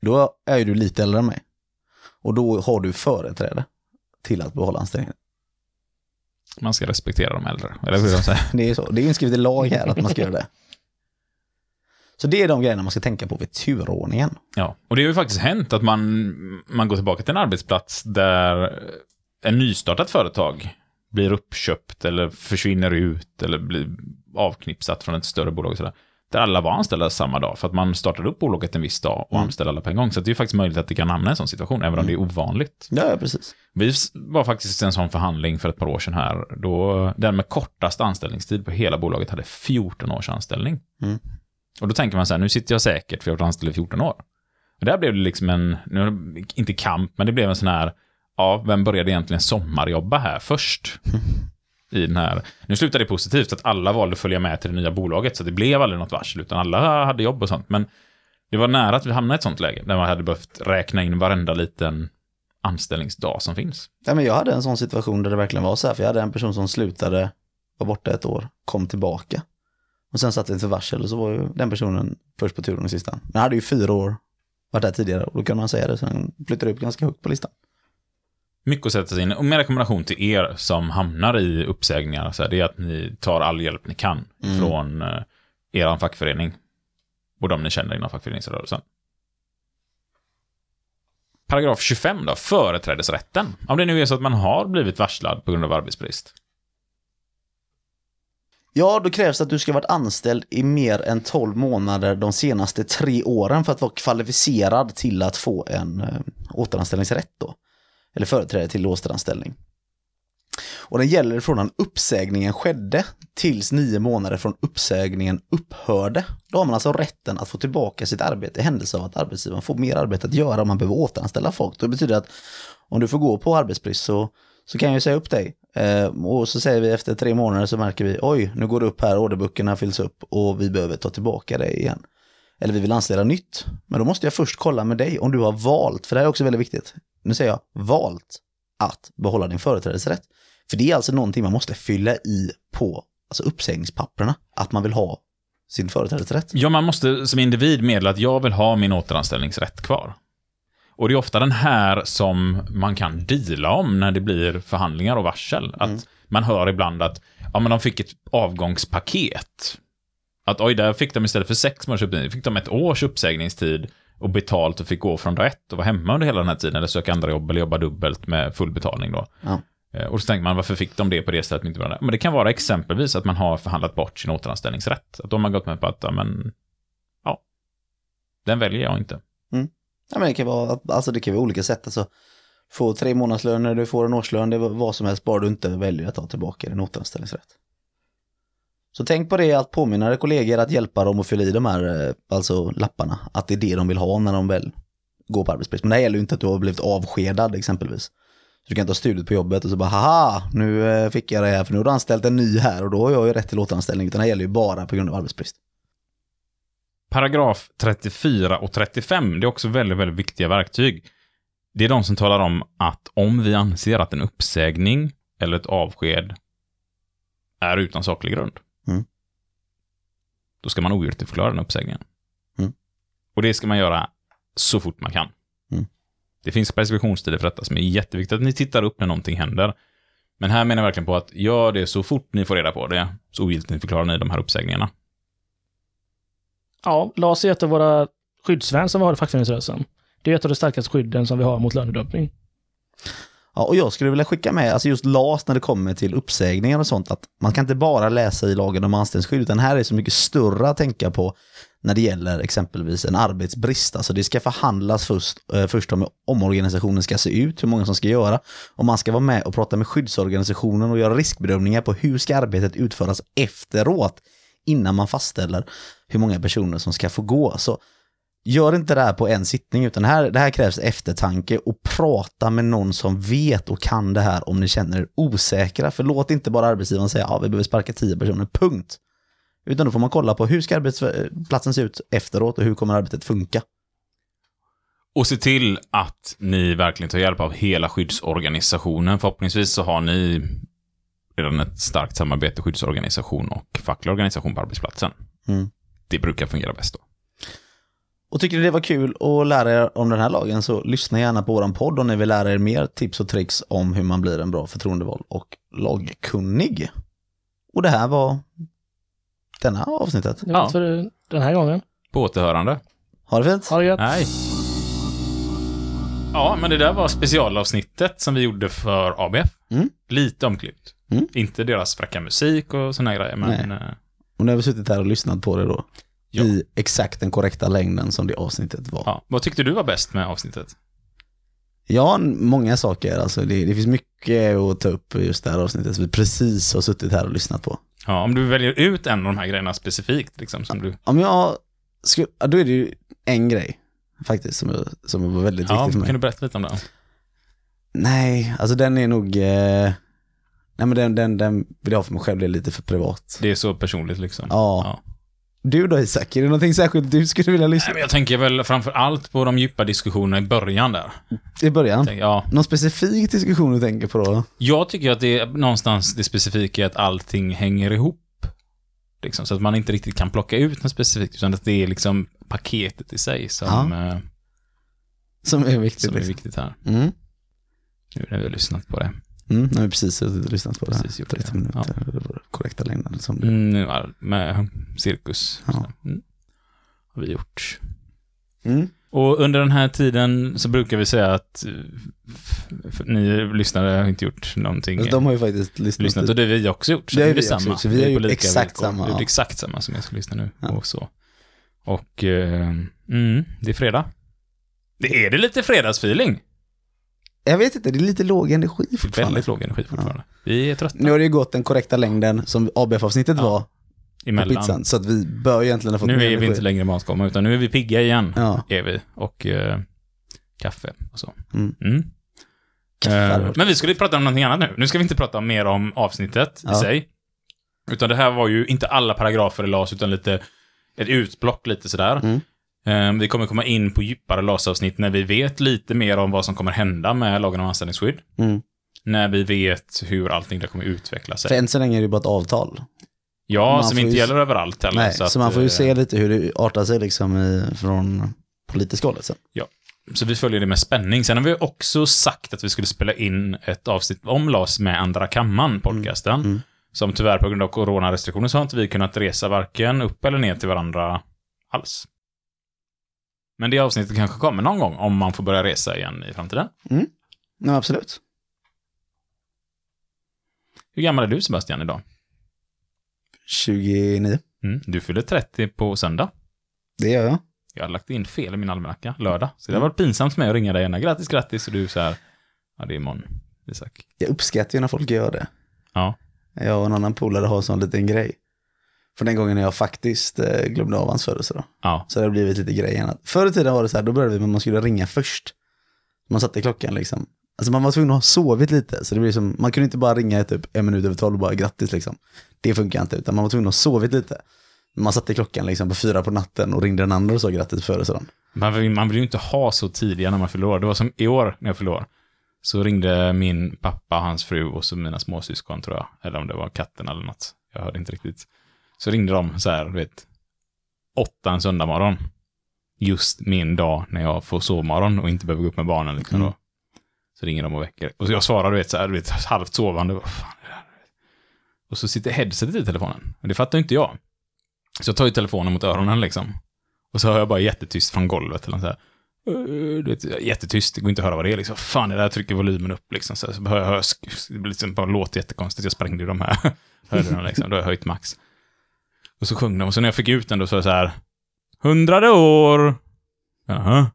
då är ju du lite äldre än mig. Och då har du företräde till att behålla anställningen. Man ska respektera de äldre, eller hur de säger. Det är så. Det är inskrivet i lag här att man ska göra det. Så det är de grejerna man ska tänka på vid turordningen. Ja, och det har ju faktiskt hänt att man, man går tillbaka till en arbetsplats där en nystartat företag blir uppköpt eller försvinner ut eller blir avknipsat från ett större bolag och sådär. där alla var anställda samma dag, för att man startade upp bolaget en viss dag och Mm. anställde alla på en gång. Så det är ju faktiskt möjligt att det kan hamna i en sån situation, även om det är ovanligt. Ja, precis. Vi var faktiskt i en sån förhandling för ett par år sedan här, då den med kortast anställningstid på hela bolaget hade 14 års anställning. Mm. Och då tänker man så här, nu sitter jag säkert för jag har varit anställd i 14 år. Och där blev det liksom en, nu, inte kamp, men det blev en sån här, ja, vem började egentligen sommarjobba här först? I den här, nu slutade det positivt, att alla valde att följa med till det nya bolaget, så det blev aldrig något varsel, utan alla hade jobb och sånt. Men det var nära att vi hamnade i ett sånt läge, där man hade behövt räkna in varenda liten anställningsdag som finns. Ja, men jag hade en sån situation där det verkligen var så här, för jag hade en person som slutade, var borta ett år, kom tillbaka. Och sen satte ett varsel och så var ju den personen först på turordningslistan. Men han hade ju fyra år varit där tidigare och då kan man säga det, så han flyttade upp ganska högt på listan. Mycket att sätta sig in. Och min rekommendation till er som hamnar i uppsägningar, så här, det är att ni tar all hjälp ni kan Mm. från eh, er fackförening och de ni känner inom fackföreningsrörelsen. Paragraf 25 då, företrädesrätten. Om det nu är så att man har blivit varslad på grund av arbetsbrist. Ja, då krävs det att du ska ha varit anställd i mer än 12 månader de senaste tre åren för att vara kvalificerad till att få en eh, återanställningsrätt då. Eller företräde till återanställning. Och den gäller från när uppsägningen skedde tills nio månader från uppsägningen upphörde. Då har man alltså rätten att få tillbaka sitt arbete i händelse av att arbetsgivaren får mer arbete att göra om man behöver återanställa folk. Det betyder att om du får gå på arbetsbrist så, så kan jag ju säga upp dig. Eh, och så säger vi efter tre månader så märker vi, oj, nu går det upp här, orderböckerna fylls upp och vi behöver ta tillbaka det igen. Eller vi vill anställa nytt. Men då måste jag först kolla med dig om du har valt, för det här är också väldigt viktigt. Nu säger jag valt att behålla din företrädesrätt. För det är alltså någonting man måste fylla i på alltså uppsägningspapperna, att man vill ha sin företrädesrätt. Ja, man måste som individ meddela att jag vill ha min återanställningsrätt kvar. Och det är ofta den här som man kan deala om när det blir förhandlingar och varsel. Att man hör ibland att ja, men de fick ett avgångspaket. Att oj, där fick de istället för sex månaders uppsägning, fick de ett års uppsägningstid och betalt och fick gå från rätt och vara hemma under hela den här tiden eller söka andra jobb eller jobba dubbelt med full betalning då. Ja. Eh, Och så tänker man, varför fick de det på det stället men inte det andra? Men det kan vara exempelvis att man har förhandlat bort sin återanställningsrätt. Att de har gått med på att, ja men, ja, den väljer jag inte. Ja, men det kan vara, alltså det kan vara olika sätt. Alltså, få tre månadslöner, du får en årslön, det är vad som helst, bara du inte väljer att ta tillbaka din återanställningsrätt. Så tänk på det att påminna era kollegor att hjälpa dem att fylla i de här eh, alltså, lapparna. Att det är det de vill ha när de väl går på arbetsbrist. Men det här gäller ju inte att du har blivit avskedad exempelvis. Så du kan inte ha studiet på jobbet och så bara haha, nu eh, fick jag det här för nu har du anställt en ny här och då har jag ju rätt till återanställning. Utan det här gäller ju bara på grund av arbetsbrist. Paragraf 34 och 35, det är också väldigt, väldigt viktiga verktyg. Det är de som talar om att om vi anser att en uppsägning eller ett avsked är utan saklig grund, Mm. då ska man ogiltigförklara den uppsägningen. Mm. Och det ska man göra så fort man kan. Mm. Det finns preskriptionstider för detta som är jätteviktigt att ni tittar upp när någonting händer. Men här menar jag verkligen på att gör det så fort ni får reda på det, så ogiltigförklarar ni de här uppsägningarna. Ja, LAS är ett av våra skyddsvärn som vi har i fackföreningsrörelsen. Det är ett av de starkaste skydden som vi har mot lönedumpning. Ja, och jag skulle vilja skicka med, alltså just LAS när det kommer till uppsägningar och sånt, att man kan inte bara läsa i lagen om anställningsskydd, utan här är så mycket större att tänka på när det gäller exempelvis en arbetsbrist. Alltså det ska förhandlas först, eh, först om hur omorganisationen ska se ut, hur många som ska göra, och man ska vara med och prata med skyddsorganisationen och göra riskbedömningar på hur ska arbetet utföras efteråt, innan man fastställer hur många personer som ska få gå. Så Gör inte det här på en sittning, utan här, det här krävs eftertanke och prata med någon som vet och kan det här om ni känner er osäkra. För låt inte bara arbetsgivaren säga ja, vi behöver sparka tio personer, punkt. Utan då får man kolla på hur ska arbetsplatsen se ut efteråt och hur kommer arbetet funka. Och se till att ni verkligen tar hjälp av hela skyddsorganisationen. Förhoppningsvis så har ni redan ett starkt samarbete skyddsorganisation och facklig organisation på arbetsplatsen. Mm. Det brukar fungera bäst då. Och tycker ni det var kul att lära er om den här lagen så lyssna gärna på våran podd om ni vill lära er mer tips och tricks om hur man blir en bra förtroendevald och lagkunnig. Och det här var denna avsnittet. Det var Ja. för den här gången. På återhörande. Ha det fint! Ha det gött. Nej. Ja, men det där var specialavsnittet som vi gjorde för ABF. Mm. Lite omklippt. Mm. Inte deras fräcka musik och såna här grejer, men... eh, Och nu har vi suttit här och lyssnat på det då. Ja. i exakt den korrekta längden som det avsnittet var. Ja. Vad tyckte du var bäst med avsnittet? Ja, många saker. Alltså det, det finns mycket att ta upp just det här avsnittet som vi precis har suttit här och lyssnat på. Ja, om du väljer ut en av de här grejerna specifikt, liksom, som du... Om jag skulle, då är det ju en grej faktiskt som, som var väldigt Ja, viktig för mig. kan du berätta lite om den? Nej, alltså den är nog, eh, nej men den, den, den vill jag ha för mig själv, det är lite för privat. Det är så personligt liksom. Ja. Du då Isak, är det någonting särskilt du skulle vilja lyssna men jag tänker väl framför allt på de djupa diskussionerna i början där. i början? Ja, Någon specifik diskussion du tänker på då? jag tycker att det är någonstans det specifika är att allting hänger ihop. Liksom, så att man inte riktigt kan plocka ut något specifikt, utan att det är liksom paketet i sig som, eh, Som är viktigt. som är liksom. viktigt här. Mm. Nu när vi har lyssnat på det. Mm, har vi precis suttit och lyssnat på det. Precis gjort 30 det. minuter, det var korrekta längden som det. Mm, ja, med cirkus. Ja. Mm. Har vi gjort. Mm. Och under den här tiden så brukar vi säga att eh, ni lyssnare har inte gjort någonting. De har ju faktiskt lyssnat. lyssnat och det har vi också gjort. Så Det har är vi samma. vi har gjort exakt villkor. samma, Vi har ja. exakt samma som jag ska lyssna nu. Ja. Och så. Och eh, mm, det är fredag. Det är det lite fredagsfeeling. Jag vet inte, det är lite låg energi fortfarande. Väldigt låg energi fortfarande. Vi är trötta Nu har det ju gått den korrekta längden som ABF-avsnittet Ja. var på emellan. pizzan. Så att vi bör egentligen ha fått Nu är vi energi. inte längre matkomma, utan nu är vi pigga igen. Ja. Är vi. Och eh, kaffe och så. Mm. Mm. Kaffe Eh, men vi skulle prata om någonting annat nu. Nu ska vi inte prata mer om avsnittet i Ja. sig. Utan det här var ju inte alla paragrafer i LAS, utan lite ett utblock lite sådär. Mm. Eh, vi kommer komma in på djupare LAS-avsnitt när vi vet lite mer om vad som kommer hända med lagen om anställningsskydd. Mm. När vi vet hur allting där kommer utveckla sig. För än så länge är det ju bara ett avtal. ja, man som inte ju- gäller överallt heller. Nej, så, att, man får ju eh, se lite hur det artar sig liksom i, från politiska hållet sen. Så vi följer det med spänning. Sen har vi också sagt att vi skulle spela in ett avsnitt om LAS med Andra Kammaren, podcasten. Mm. Som tyvärr på grund av coronarestriktioner så har inte vi kunnat resa varken upp eller ner till varandra alls. Men det avsnittet kanske kommer någon gång om man får börja resa igen i framtiden. Ja, absolut. Hur gammal är du Sebastian idag? 29. Mm. Du fyller 30 på söndag. Det gör jag. Jag har lagt in fel i min almanacka, lördag. Så det har varit pinsamt för mig att ringa dig gärna. Grattis, grattis. Och du så här, ja det är imorgon, Isak. Jag uppskattar ju när folk gör det. Ja. Jag och en annan polare har en sån liten grej. För den gången jag faktiskt eh, glömde av hans födelsedag. Ja. Så det har blivit lite grej igen. Förr i tiden var det så här, då började vi med att man skulle ringa först. Man satte klockan liksom. Alltså man var tvungen att ha sovit lite. Så det blir som, man kunde inte bara ringa typ en minut över tolv och bara grattis liksom. Det funkar inte, utan man var tvungen att ha sovit lite. Man satte klockan liksom på fyra på natten och ringde den andra och sa grattis på födelsedagen. Man vill, man vill ju inte ha så tidiga när man fyller år. Det var som i år när jag fyllde år. Så ringde min pappa, hans fru och så mina småsyskon tror jag. Eller om det var katten eller något. Jag hörde inte riktigt. Så ringde de så här, du vet, åtta en söndag morgon. Just min dag när jag får sovmorgon och inte behöver gå upp med barnen liksom Mm. då. Så ringer de och väcker. Och så jag svarar, du vet, så här, du vet, halvt sovande. Vad fan är det här? Och så sitter headsetet i telefonen. Men det fattar inte jag. Så jag tar ju telefonen mot öronen liksom. Och så hör jag bara jättetyst från golvet eller så här. "Eh", Du vet, jättetyst, det går inte att höra vad det är liksom. Fan, det där trycker volymen upp liksom. Så, här, så hör jag, hör, det blir liksom bara låter jättekonstigt. Jag sprängde ju de här hörlurarna liksom. Då har jag höjt max. Och så sjöng de. Och så när jag fick ut den då så var det så här. Hundrade år! Jaha.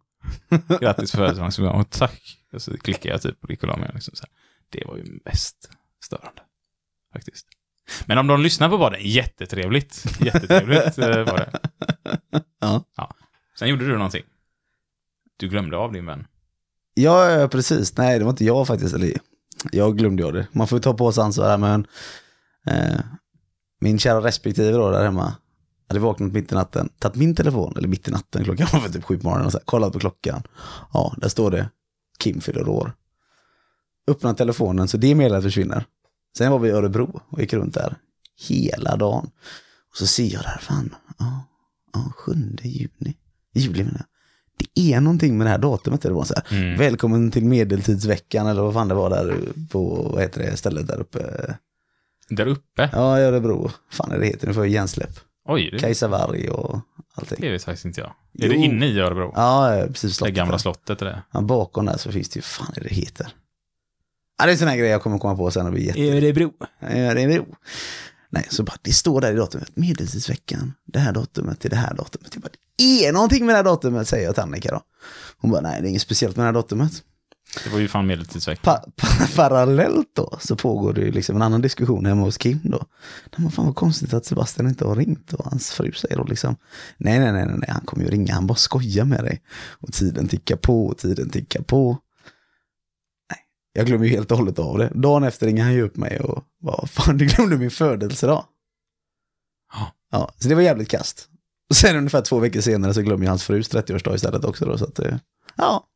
Grattis på födelsedagen. Jag, "Åh, tack. Och så klickade jag typ och gick och la mig. Liksom, så här. Det var ju mest störande. Faktiskt. Men om de lyssnar på podden, jättetrevligt. Jättetrevligt eh, var det. Ja. ja. Sen gjorde du någonting. Du glömde av din vän. Ja, precis. Nej, det var inte jag faktiskt. Eller, jag glömde jag det. Man får ju ta på sig ansvar här, men eh, min kära respektive då där hemma hade vaknat mitt i natten, tagit min telefon, eller mitt i natten, klockan var för typ sju på morgonen, och så här, kollat på klockan. Ja, där står det Kim fyller år. Öppnar telefonen så det meddelandet försvinner. Sen var vi i Örebro och gick runt där hela dagen. Och så ser jag där, fan, ja, ja 7 juni, juli menar jag. Det är någonting med det här datumet. Det var så här, Mm. Välkommen till medeltidsveckan eller vad fan det var där på, vad heter det, stället där uppe. Där uppe? Ja, i Örebro. fan är det heter, nu får jag hjärnsläpp. Oj, det, Kajsavarg och allting. det vet faktiskt inte jag. Jo. Är det inne i Örebro? Ja, ja, precis. det slottet gamla där. slottet är det? Ja, bakom där så finns det ju, fan är det heter. Ja, det är en sån här grej jag kommer komma på sen och bli jätte... Örebro. Ja, Örebro. Nej, så bara, det står där i datumet, medeltidsveckan, det här datumet till det här datumet. Jag bara, det är någonting med det här datumet, säger jag till Annika då. Hon bara, nej det är inget speciellt med det här datumet. Det var ju fan medeltidsveckan. Pa pa parallellt då så pågår det ju liksom en annan diskussion hemma hos Kim då. Nej, men fan vad konstigt att Sebastian inte har ringt och hans fru säger då liksom nej, nej, nej, nej, han kommer ju ringa, han bara skojar med dig. Och tiden tickar på och tiden tickar på. Nej, jag glömmer ju helt och hållet av det. Dagen efter ringer han ju upp mig och bara, fan du glömde min födelsedag. Ja. Ja, så det var jävligt kast. Och sen ungefär två veckor senare så glömmer ju hans frus 30-årsdag istället också då, så att eh, ja.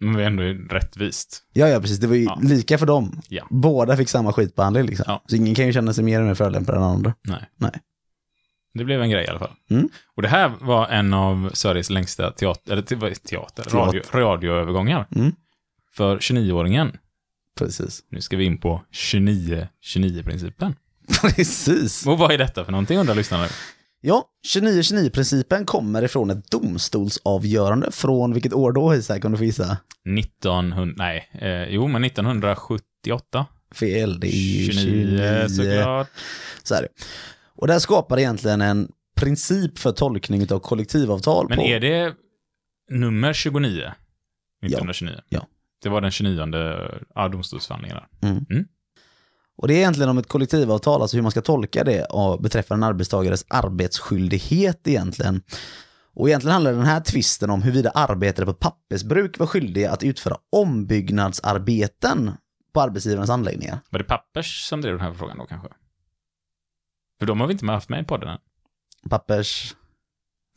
Men vi är ändå rättvist. Ja, ja, precis. Det var ju Ja. lika för dem. Ja. Båda fick samma skitbehandling liksom. Ja. Så ingen kan ju känna sig mer mer förolämpad än andra. Nej. Nej. Det blev en grej i alla fall. Mm. Och det här var en av Sveriges längsta teater, eller teater, Teater. radio, radioövergångar. Mm. För 29-åringen. Precis. Nu ska vi in på 29-29-principen. Precis. Och vad är detta för någonting undrar lyssnarna? Ja, 29-29-principen kommer ifrån ett domstolsavgörande från vilket år då Isak, om du får gissa? 1900, nej, eh, jo men 1978. Fel, det är ju 29 såklart. Så är det. Och där skapar egentligen en princip för tolkning av kollektivavtal. Men på... är det nummer 29? 1929? Ja. Det var den 29 ja, domstolsförhandlingen där. Och det är egentligen om ett kollektivavtal, alltså hur man ska tolka det och beträffande en arbetstagares arbetsskyldighet egentligen. Och egentligen handlar den här tvisten om huruvida arbetare på pappersbruk var skyldiga att utföra ombyggnadsarbeten på arbetsgivarens anläggningar. Var det Pappers som drev den här frågan då kanske? För de har vi inte haft med i podden än. Pappers,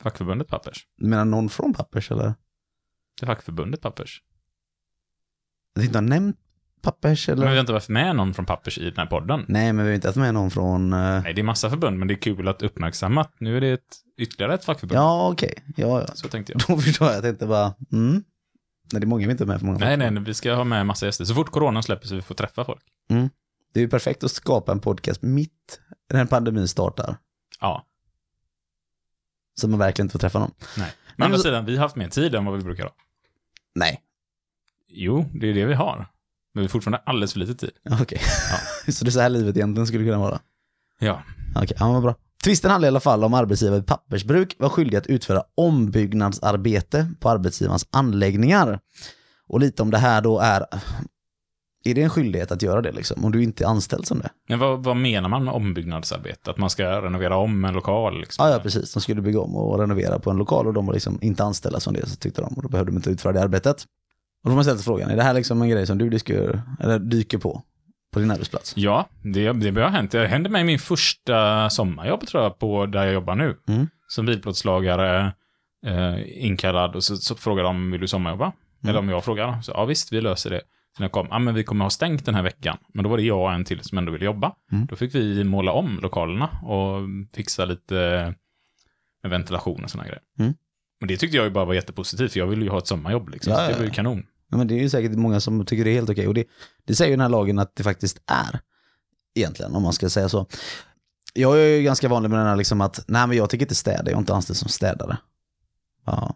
Fackförbundet Pappers. du menar någon från Pappers eller? Det är fackförbundet Pappers. Att vi inte har nämnt Pappers eller? Men vi har inte haft med någon från Pappers i den här podden. Nej, men vi har inte haft med någon från... eh, Nej, det är massa förbund, men det är kul att uppmärksamma att nu är det ett, ytterligare ett fackförbund. Ja, okej. Ja, ja. Så tänkte jag. Då förstår jag. Jag tänkte bara, mm. Nej, det är många vi inte har med för många. Nej, nej, nej, vi ska ha med massa gäster. Så fort coronan släpper så vi får träffa folk. Det är ju perfekt att skapa en podcast mitt när pandemin startar. Ja. Så man verkligen inte får träffa någon. Nej. Men å Men andra så- sidan, vi har haft mer tid än vad vi brukar ha. Nej, Jo, det är det vi har. Men vi har fortfarande alldeles för lite tid. okej. så det är så här livet egentligen skulle kunna vara. Ja. Okej, ja, vad bra. Tvisten handlar i alla fall om arbetsgivare i pappersbruk var skyldiga att utföra ombyggnadsarbete på arbetsgivarens anläggningar. Och lite om det här då är, är det en skyldighet att göra det liksom? Om du inte är anställd som det? Men vad, vad menar man med ombyggnadsarbete? Att man ska renovera om en lokal? Liksom? Ja, ja, precis. De skulle bygga om och renovera på en lokal och de var liksom inte anställda som det, så tyckte de. Och då behövde de inte utföra det arbetet. Och då får man ställa sig frågan, är det här liksom en grej som du dyker, eller dyker på, på din arbetsplats? Ja, det, det har hänt. Det hände mig min första sommarjobb tror jag, på där jag jobbar nu. Mm. Som bilplåtslagare, eh, inkallad och så, så frågade de, vill du sommarjobba? Eller om jag frågar. Så, ja visst, vi löser det. När jag kom, ja men vi kommer ha stängt den här veckan. Men då var det jag och en till som ändå ville jobba. Mm. Då fick vi måla om lokalerna och fixa lite med ventilation och sådana grejer. Mm. Och det tyckte jag ju bara var jättepositivt, för jag ville ju ha ett sommarjobb liksom. Ja, det var ju kanon. Ja, men det är ju säkert många som tycker det är helt okej. Och det, det säger ju den här lagen att det faktiskt är, egentligen, om man ska säga så. Jag är ju ganska vanlig med den här liksom att, nej men jag tycker inte städa, jag är inte anställd som städare. Ja.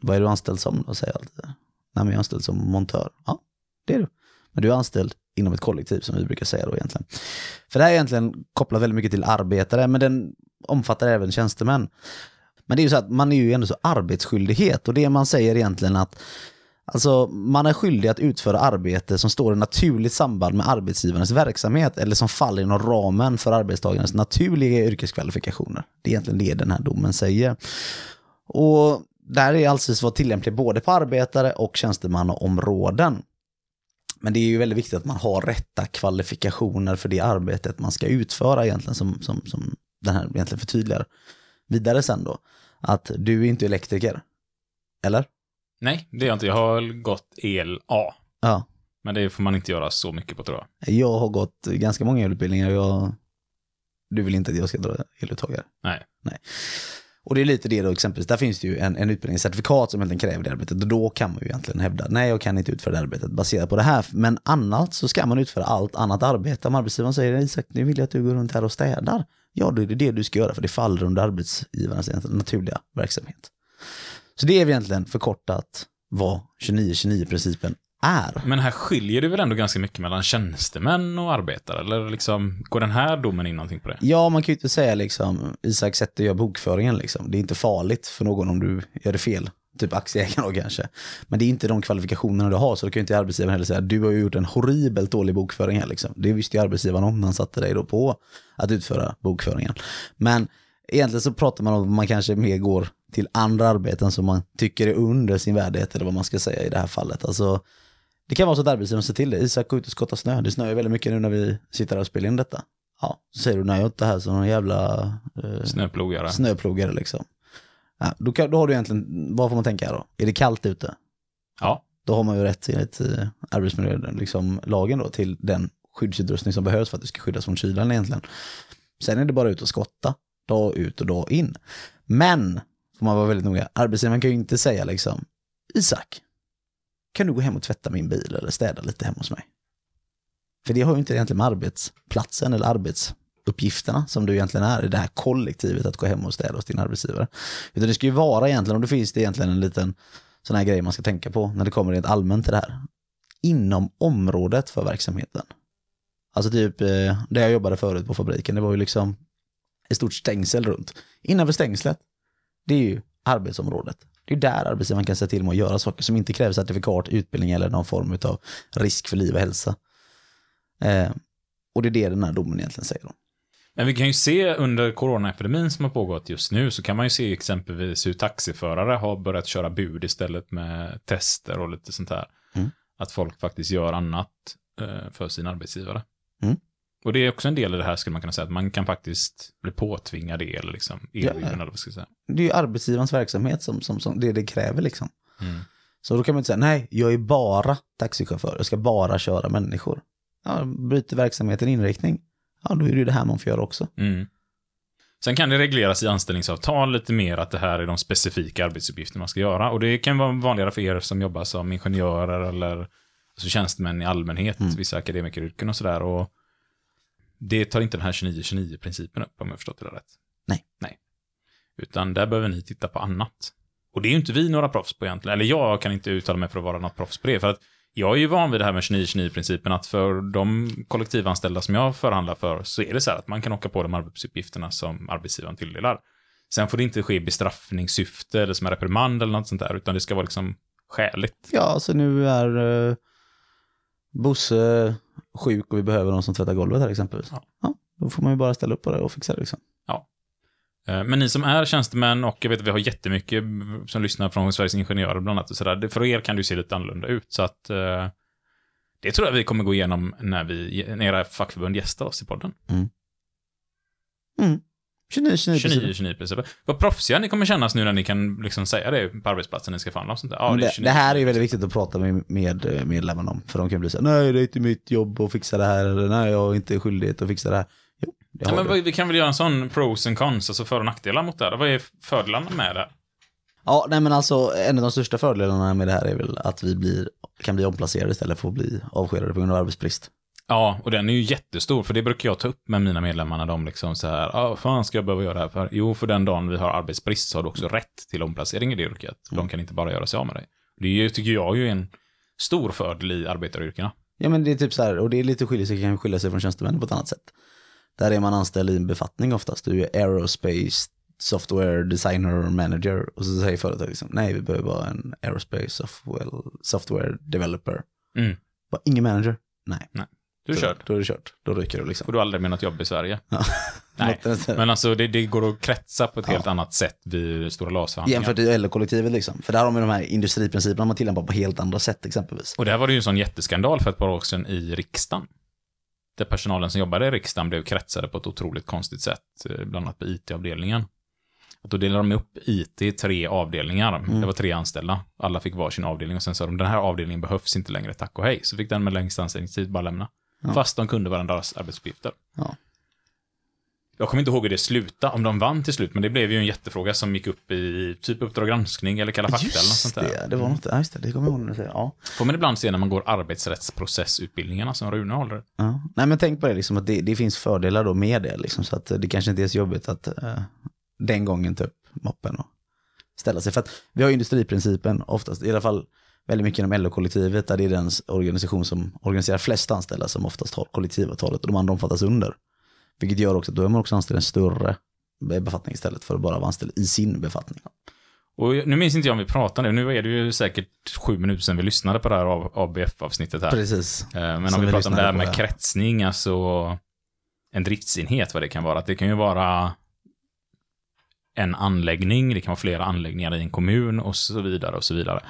Vad är du anställd som då, säger jag alltid. Nej men jag är anställd som montör. Ja, det är du. Men du är anställd inom ett kollektiv som vi brukar säga då egentligen. För det här är egentligen kopplat väldigt mycket till arbetare, men den omfattar även tjänstemän. Men det är ju så att man är ju ändå så arbetsskyldighet och det man säger egentligen att Alltså, man är skyldig att utföra arbete som står i naturligt samband med arbetsgivarens verksamhet eller som faller inom ramen för arbetstagarens naturliga yrkeskvalifikationer. Det är egentligen det den här domen säger. Och där är alltså vara tillämplig både på arbetare och tjänstemannaområden. Men det är ju väldigt viktigt att man har rätta kvalifikationer för det arbetet man ska utföra egentligen som, som, som den här egentligen förtydligar. Vidare sen då, att du är inte elektriker. Eller? Nej, det är jag inte. Jag har gått el A. Ja. Men det får man inte göra så mycket på tror jag. Jag har gått ganska många elutbildningar och jag... Du vill inte att jag ska dra eluttagare? Nej. Nej. Och det är lite det då exempelvis, där finns det ju en, en utbildningscertifikat som egentligen kräver det arbetet och då kan man ju egentligen hävda, nej jag kan inte utföra det arbetet baserat på det här. Men annat så ska man utföra allt annat arbete. Om arbetsgivaren säger, Isak nu vill jag att du går runt här och städar. Ja, då är det det du ska göra för det faller under arbetsgivarens naturliga verksamhet. Så det är egentligen förkortat vad 29-29-principen är. Men här skiljer det väl ändå ganska mycket mellan tjänstemän och arbetare? Eller liksom, går den här domen in någonting på det? Ja, man kan ju inte säga liksom, Isak sätter gör bokföringen liksom. Det är inte farligt för någon om du gör det fel. Typ aktieägaren då kanske. Men det är inte de kvalifikationerna du har, så då kan ju inte arbetsgivaren heller säga du har ju gjort en horribelt dålig bokföring här liksom. Det visste ju arbetsgivaren om när han satte dig då på att utföra bokföringen. Men egentligen så pratar man om att man kanske mer går till andra arbeten som man tycker är under sin värdighet eller vad man ska säga i det här fallet. Alltså, det kan vara så att arbetsgivaren ser till det. Isak, gå ut och skotta snö. Det snöar väldigt mycket nu när vi sitter här och spelar in detta. Ja, så säger du nej, jag är inte här som någon jävla eh, Snöplogare? snöplogare liksom. Ja, då, kan, då har du egentligen, vad får man tänka här då? Är det kallt ute? Ja. Då har man ju rätt enligt eh, arbetsmiljölagen liksom, lagen då, till den skyddsutrustning som behövs för att du ska skyddas från kylan egentligen. Sen är det bara ut och skotta, dag ut och dag in. Men, får man vara väldigt noga, arbetsgivaren kan ju inte säga liksom, Isak, kan du gå hem och tvätta min bil eller städa lite hemma hos mig? För det har ju inte egentligen med arbetsplatsen eller arbetsuppgifterna som du egentligen är i det här kollektivet att gå hem och städa hos din arbetsgivare. Utan det ska ju vara egentligen, och det finns det egentligen en liten sån här grej man ska tänka på när det kommer rent allmänt till det här. Inom området för verksamheten. Alltså typ, det där jag jobbade förut på fabriken, det var ju liksom ett stort stängsel runt. Innanför stängslet, det är ju arbetsområdet. Det är där arbetsgivaren kan säga till med att göra saker som inte kräver certifikat, utbildning eller någon form av risk för liv och hälsa. Eh, och det är det den här domen egentligen säger. Då. Men vi kan ju se under coronaepidemin som har pågått just nu, så kan man ju se exempelvis hur taxiförare har börjat köra bud istället med tester och lite sånt här. Mm. Att folk faktiskt gör annat eh, för sin arbetsgivare. Och det är också en del i det här, skulle man kunna säga, att man kan faktiskt bli påtvingad det, eller liksom erbjuden, eller vad ska jag säga. Det är ju arbetsgivarens verksamhet som, som, som det det kräver liksom. Mm. Så då kan man inte säga, nej, jag är bara taxichaufför, jag ska bara köra människor. Ja, bryter verksamheten inriktning, ja då är det ju det här man får göra också. Mm. Sen kan det regleras i anställningsavtal lite mer att det här är de specifika arbetsuppgifter man ska göra. Och det kan vara vanligare för er som jobbar som ingenjörer eller alltså tjänstemän i allmänhet, Mm. vissa akademikeryrken och sådär. Och det tar inte den här 29-29-principen upp om jag förstått det rätt. Nej. Nej. Utan där behöver ni titta på annat. Och det är ju inte vi några proffs på egentligen. Eller jag kan inte uttala mig för att vara något proffs på det. För att jag är ju van vid det här med 29-29-principen att för de kollektivanställda som jag förhandlar för så är det så här att man kan åka på de arbetsuppgifterna som arbetsgivaren tilldelar. Sen får det inte ske i bestraffningssyfte eller som en reprimand eller något sånt där, utan det ska vara liksom skäligt. Ja, så nu är uh, Bosse sjuk och vi behöver någon som tvättar golvet här exempelvis. Ja. Ja. då får man ju bara ställa upp på det och fixa det liksom. Eh, Men ni som är tjänstemän och jag vet att vi har jättemycket som lyssnar från Sveriges Ingenjörer bland annat och sådär. För er kan det ju se lite annorlunda ut. Så att eh, det tror jag vi kommer gå igenom när, vi, när era fackförbund gästar oss i podden. Mm. 29, 29, 29, 29 principer. Vad proffsiga ni kommer kännas nu när ni kan liksom säga det på arbetsplatsen ni ska förhandla och sånt där. Ja, det, det, 29. det här är ju väldigt viktigt att prata med, med eh, medlemmarna om. För de kan bli så här, nej det är inte mitt jobb att fixa det här. Eller nej, jag har inte skyldighet att fixa det här. Jo, det Ja, men du. vi kan väl göra en sån pros and cons, alltså för och nackdelar mot det här. Vad är fördelarna med det? Ja, nej men alltså en av de största fördelarna med det här är väl att vi blir, kan bli omplacerade istället för att bli avskedade på grund av arbetsbrist. Ja, och den är ju jättestor, för det brukar jag ta upp med mina medlemmar när de liksom så här, ja, vad fan ska jag behöva göra det här för? Jo, för den dagen vi har arbetsbrist så har du också rätt till omplacering i det yrket. De kan inte bara göra sig av med dig. Det är ju, tycker jag, ju en stor fördel i arbetaryrkena. Ja men det är typ så här, och det är lite skilja sig, kan skilja sig från tjänstemän på ett annat sätt. Där är man anställd i en befattning oftast, du är aerospace software designer manager och så säger företaget liksom, nej vi behöver bara en aerospace software, software developer. Mm. Bara, ingen manager? Nej. Du är Då- körd. Då är det kört, då ryker du liksom. Får du aldrig mer något jobb i Sverige. Nej, men alltså det, det går att kretsa på ett Ja. helt annat sätt vid stora LAS-förhandlingar. Jämfört till LO-kollektivet liksom. För där har man de här industriprinciperna man tillämpar på helt andra sätt exempelvis. Och där var det ju en sån jätteskandal för ett par år sedan i riksdagen. Där personalen som jobbade i riksdagen blev kretsade på ett otroligt konstigt sätt, eh, bland annat på IT-avdelningen. Och då delade de upp IT i tre avdelningar. Mm. Det var tre anställda. Alla fick varsin avdelning och sen sa de den här avdelningen behövs inte längre, tack och hej. Så fick den med längst anställningstid bara lämna. Ja. Fast de kunde varandras arbetsuppgifter. Ja. Jag kommer inte ihåg hur det slutade, om de vann till slut, men det blev ju en jättefråga som gick upp i typ Uppdrag granskning eller Kalla fakta eller något sånt Just där. det, det var något, ja just det, det kommer jag ihåg när du säger. Ja. Får man ibland se när man går arbetsrättsprocessutbildningarna som Rune håller. Ja. Nej men tänk på det, liksom, att det, det finns fördelar då med det. Liksom, så att det kanske inte är så jobbigt att eh, den gången ta upp moppen och ställa sig. För att vi har ju industriprincipen oftast, i alla fall väldigt mycket inom LO-kollektivet där det är den organisation som organiserar flest anställda som oftast har kollektivavtalet och de andra omfattas under. Vilket gör också att då är man också anställd en större befattning istället för att bara vara anställd i sin befattning. Och nu minns inte jag om vi pratade, nu är det ju säkert sju minuter sedan vi lyssnade på det här ABF-avsnittet här. Precis. Eh, Men Som om vi vi pratar om det här med här. kretsning, alltså en driftsenhet, vad det kan vara. Att det kan ju vara en anläggning, det kan vara flera anläggningar i en kommun och så vidare och så vidare.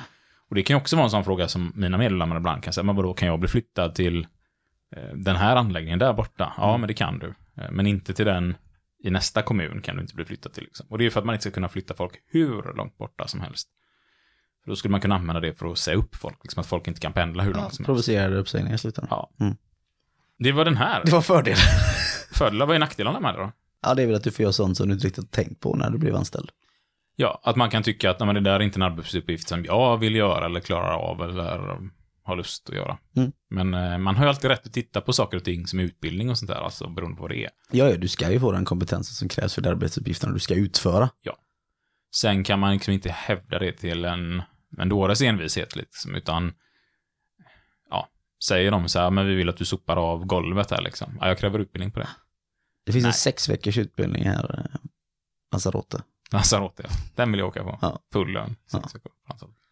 Och det kan ju också vara en sån fråga som mina medlemmar ibland kan säga, men vadå, kan jag bli flyttad till eh, den här anläggningen där borta? Ja, men det kan du. Eh, Men inte till den i nästa kommun kan du inte bli flyttad till. Liksom. Och det är ju för att man inte ska kunna flytta folk hur långt borta som helst. För då skulle man kunna använda det för att säga upp folk, liksom att folk inte kan pendla hur långt som helst. Provocerade uppsägningar i slutändan. Ja. Mm. Det var den här. Det var fördel. Fördelar, vad är nackdelarna med det då? Ja, det är väl att du får göra sånt som du inte riktigt tänkt på när du blev anställd. Ja, att man kan tycka att nej, men det där är inte en arbetsuppgift som jag vill göra eller klarar av eller har lust att göra. Mm. Men eh, man har ju alltid rätt att titta på saker och ting som utbildning och sånt där, alltså beroende på vad det är. Ja, ja, du ska ju få den kompetensen som krävs för de arbetsuppgifterna du ska utföra. Sen kan man liksom inte hävda det till en, en dåres envishet, liksom, utan ja, säger de så här, men vi vill att du sopar av golvet här liksom. Ja, jag kräver utbildning på det. Det finns Nej. en sex veckors utbildning här, eh, Lanzarote. Lanzarote, ja. Den vill jag åka på. Ja. Full lön. Ja.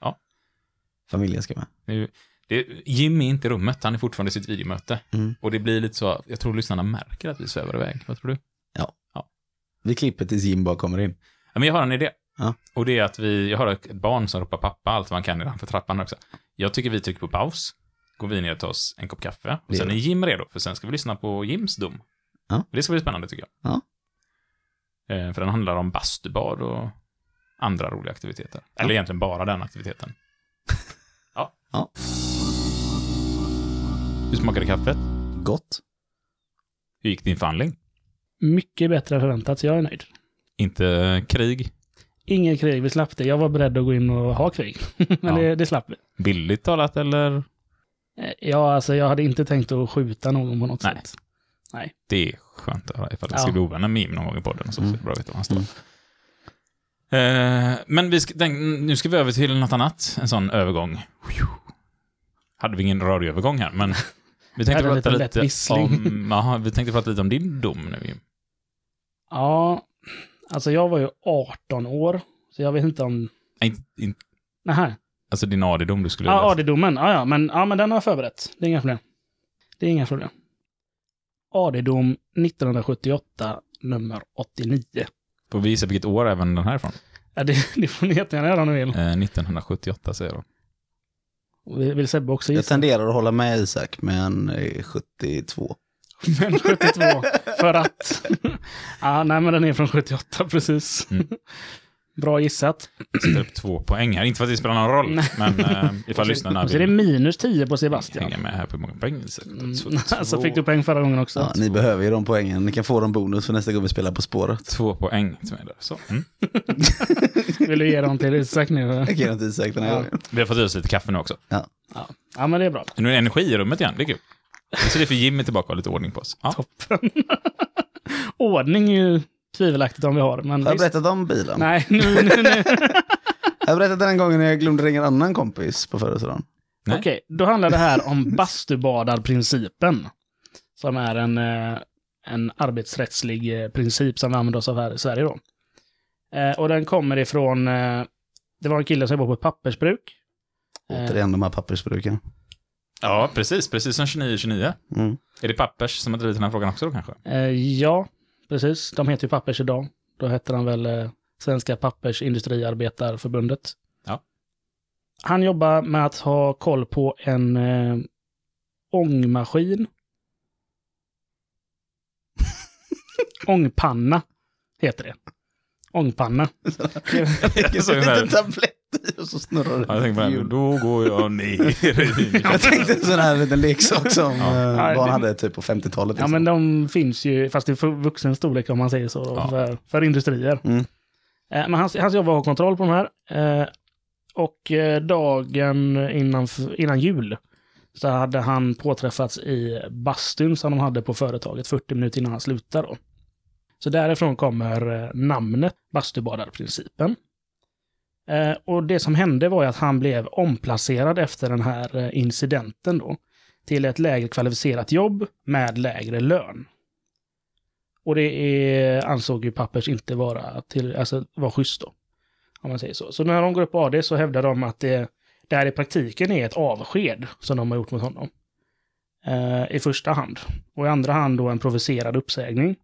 Ja. Familjen ska med. Nu, det, Jim är inte i rummet, han är fortfarande i sitt videomöte. Mm. Och det blir lite så, jag tror lyssnarna märker att vi svävar iväg. Vad tror du? Vi klipper tills Jim bara kommer in. Ja, men jag har en idé. Ja. Och det är att vi, jag har ett barn som ropar pappa allt man kan nedanför trappan också. Jag tycker vi trycker på paus, går vi ner och tar oss en kopp kaffe. Och Det sen är. Jim redo, för sen ska vi lyssna på Jims dom. Ja. Det ska bli spännande tycker jag. Ja. Eh, för den handlar om bastubad och andra roliga aktiviteter. Eller egentligen bara den aktiviteten. ja. Ja. Hur smakade kaffet? Gott. Hur gick din förhandling? Mycket bättre än förväntat, så jag är nöjd. Inte krig? Ingen krig, vi slapp det. Jag var beredd att gå in och ha krig. Men Ja. det, det slapp vi. Billigt talat eller? Eh, Ja, alltså jag hade inte tänkt att skjuta någon på något Nej. sätt. Det är skönt att höra ifall jag ska Ja. bli ovänner med Jim någon gång i podden. Så, så Mm. är det bra att veta var han står. Mm. Eh, men vi ska, den, nu ska vi över till något annat. En sån övergång. Hade vi ingen radioövergång här, men vi tänkte prata lite vissling. om, jaha, vi tänkte prata lite om din dom nu Jim. Ja, alltså jag var ju 18 år, så jag vet inte om... Nej, inte- Nähä. alltså din AD-dom du skulle Ja. AD-domen. Ja, ja, men, ja, men den har jag förberett. Det är inga problem. Det är inga problem. AD-dom 1978, nummer 89. Får vi gissa vilket år även den här är ifrån? Ja, det, det får ni jättegärna göra om ni vill. Eh, 1978 säger jag då. Vill, vill Sebbe också Jag gissa? tenderar att hålla med Isak, men eh, 72. Men 72. För att... ja, nej, men den är från 78, precis. Mm. Bra gissat. Sätter upp två poäng här. Inte för att det spelar någon roll, Nej. men eh, ifall lyssnarna Så är det vill minus 10 på Sebastian. hänga med här på hur många poäng. Så, Mm. Så fick du poäng förra gången också. Ja, ni behöver ju de poängen. Ni kan få dem bonus för nästa gång vi spelar På spåret. två poäng som är där. Så. Mm. Vill du ge dem till Isak nu? Jag kan inte Isak den här Ja. gången. Vi har fått i oss lite kaffe nu också. Ja. ja, men det är bra. Nu är det energi i rummet igen, det är kul. Så det är för Jimmy tillbaka och lite ordning på oss. Ja. Toppen. Ordning är ju tvivelaktigt om vi har, men Har jag visst. berättat om bilen? Nej, nu, nu, nu. Jag har berättat den gången när jag glömde ringa en annan kompis på födelsedagen. Okej, då handlar det här om bastubadarprincipen. Som är en, eh, en arbetsrättslig eh, princip som vi använder oss av här i Sverige då. Eh, Och den kommer ifrån, det var en kille som jobbade på ett pappersbruk. Återigen de här pappersbruken. ja, precis. Precis som 29-29. Mm. Är det Pappers som har drivit den här frågan också då kanske? Ja, precis. De heter ju Pappers idag. Då hette han väl eh, Svenska Pappersindustriarbetarförbundet. Ja. Han jobbar med att ha koll på en eh, ångmaskin. Ångpanna heter det. Ångpanna. Jag såg en liten tablett i och så snurrar det. Ja, jag tänkte Hjul. då går jag ner i Jag tänkte en sån här liten leksak som Ja. ja. Ja, barn det- hade typ på 50-talet. Ja, liksom. men de finns ju, fast för vuxen storlek om man säger så, då, Ja. för, för industrier. Mm. Eh, Men hans, hans jobb var att ha kontroll på de här. Eh, och eh, dagen innan, innan jul så hade han påträffats i bastun som de hade på företaget 40 minuter innan han slutade. Då. Så därifrån kommer eh, namnet bastubadarprincipen. Eh, och det som hände var att han blev omplacerad efter den här eh, incidenten då. Till ett lägre kvalificerat jobb med lägre lön. Och det är, ansåg ju Pappers inte vara, till, alltså, var schysst då. Om man säger så. Så när de går upp på AD så hävdar de att det, det här i praktiken är ett avsked som de har gjort mot honom. Eh, I första hand. Och i andra hand då en provocerad uppsägning.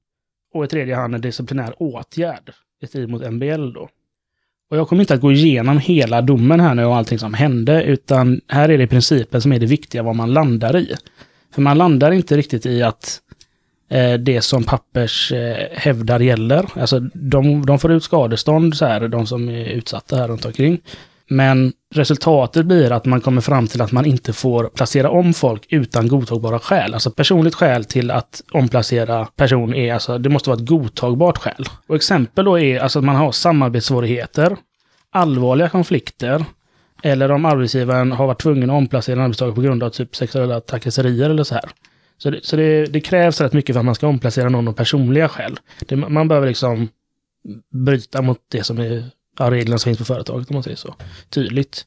Och i tredje hand en disciplinär åtgärd i strid mot MBL då. Och jag kommer inte att gå igenom hela domen här nu och allting som hände, utan här är det principen som är det viktiga vad man landar i. För man landar inte riktigt i att eh, det som Pappers eh, hävdar gäller. Alltså de, de får ut skadestånd, så här, de som är utsatta här runt omkring. Men resultatet blir att man kommer fram till att man inte får placera om folk utan godtagbara skäl. Alltså personligt skäl till att omplacera person är alltså, det måste vara ett godtagbart skäl. Och exempel då är alltså att man har samarbetssvårigheter, allvarliga konflikter, eller om arbetsgivaren har varit tvungen att omplacera en arbetstagare på grund av typ sexuella trakasserier eller så här. Så, det, så det, det krävs rätt mycket för att man ska omplacera någon av personliga skäl. Det, man behöver liksom bryta mot det som är ja, reglerna som finns på företaget, om man säger så. Tydligt.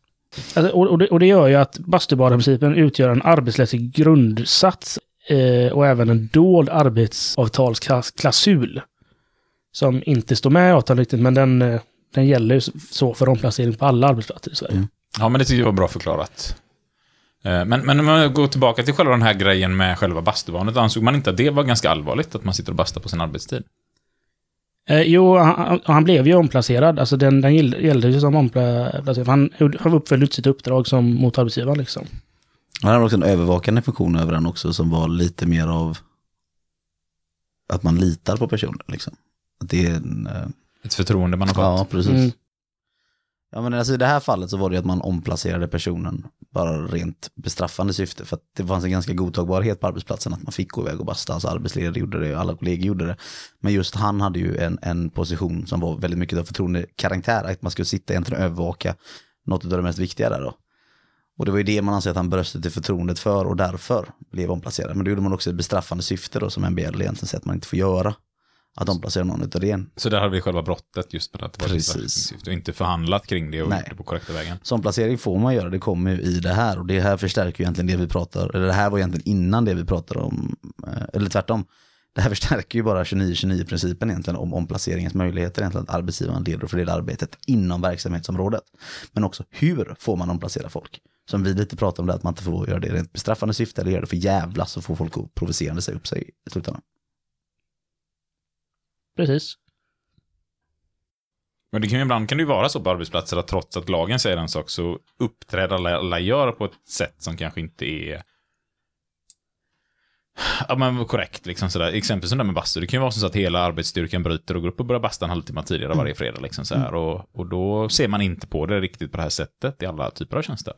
Alltså, och, och, det, och det gör ju att bastubadarprincipen utgör en arbetsrättslig grundsats eh, och även en dold arbetsavtalsklausul. Som inte står med i avtalet riktigt, men den, eh, den gäller ju så för omplacering på alla arbetsplatser i Sverige. Mm. Ja, men det tycker jag var bra förklarat. Eh, men, men om man går tillbaka till själva den här grejen med själva bastubadet, ansåg man inte att det var ganska allvarligt att man sitter och bastar på sin arbetstid? Eh, jo, han, han blev ju omplacerad. Alltså den, den gäll- gällde ju som omplacerad. Han, han uppfyllde inte sitt uppdrag som mot arbetsgivaren liksom. Han hade också en övervakande funktion över den också som var lite mer av att man litar på personen. Liksom. Att det är en, eh, Ett förtroende man har fått. ja, precis. Mm. Ja, men alltså, I det här fallet så var det ju att man omplacerade personen bara rent bestraffande syfte. För att det fanns en ganska godtagbarhet på arbetsplatsen att man fick gå iväg och basta. Alltså arbetsledare gjorde det och alla kollegor gjorde det. Men just han hade ju en, en position som var väldigt mycket av förtroendekaraktär. Att man skulle sitta egentligen och övervaka något av det mest viktiga där då. Och det var ju det man anser att han bröstet till förtroendet för och därför blev omplacerad. Men då gjorde man också ett bestraffande syfte då som MBL egentligen säger att man inte får göra. Att omplacera någon utav det. Så där hade vi själva brottet, just med att det var Precis. och inte förhandlat kring det och Nej. gjort det på korrekta vägen. Som placering får man göra, det kommer ju i det här och det här förstärker ju egentligen det vi pratar, eller det här var egentligen innan det vi pratar om, eh, eller tvärtom. Det här förstärker ju bara 29-29-principen egentligen om omplaceringens möjligheter egentligen att arbetsgivaren leder och fördelar arbetet inom verksamhetsområdet. Men också hur får man omplacera folk? Som vi lite pratar om det, att man inte får göra det i rent bestraffande syfte eller göra det för jävla så får folk provocerande säga upp sig i slutändan. Precis. Men det kan ju, ibland kan det ju vara så på arbetsplatser att trots att lagen säger en sak så uppträder alla, alla gör på ett sätt som kanske inte är Ja, men korrekt, liksom sådär. Exempel som det med bastu. Det kan ju vara så att hela arbetsstyrkan bryter och går upp och börjar basta en halvtimme tidigare varje fredag. Liksom så här. Och, och då ser man inte på det riktigt på det här sättet i alla typer av tjänster.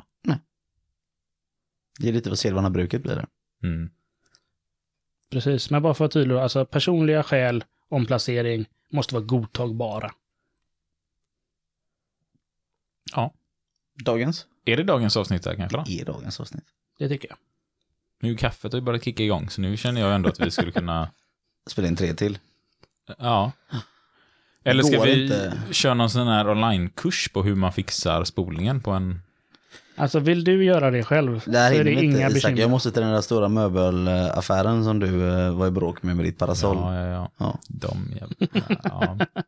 Det är lite vad sedvanabruket blir det. Mm. Precis, men bara för att vara tydlig, alltså personliga skäl, omplacering, måste vara godtagbara. Dagens? Är det dagens avsnitt där kanske? Då? Är dagens avsnitt. Det tycker jag. Nu kaffet har ju börjat kicka igång, så nu känner jag ändå att vi skulle kunna... Spela in tre till. Ja. Eller ska vi inte. köra någon sån här onlinekurs på hur man fixar spolningen på en... Alltså vill du göra det själv Det så är det inga inte, Isak. bekymmer. Jag måste till den där stora möbelaffären som du eh, var i bråk med med ditt parasoll. Ja, ja, ja. Ja. De jävla... Ja.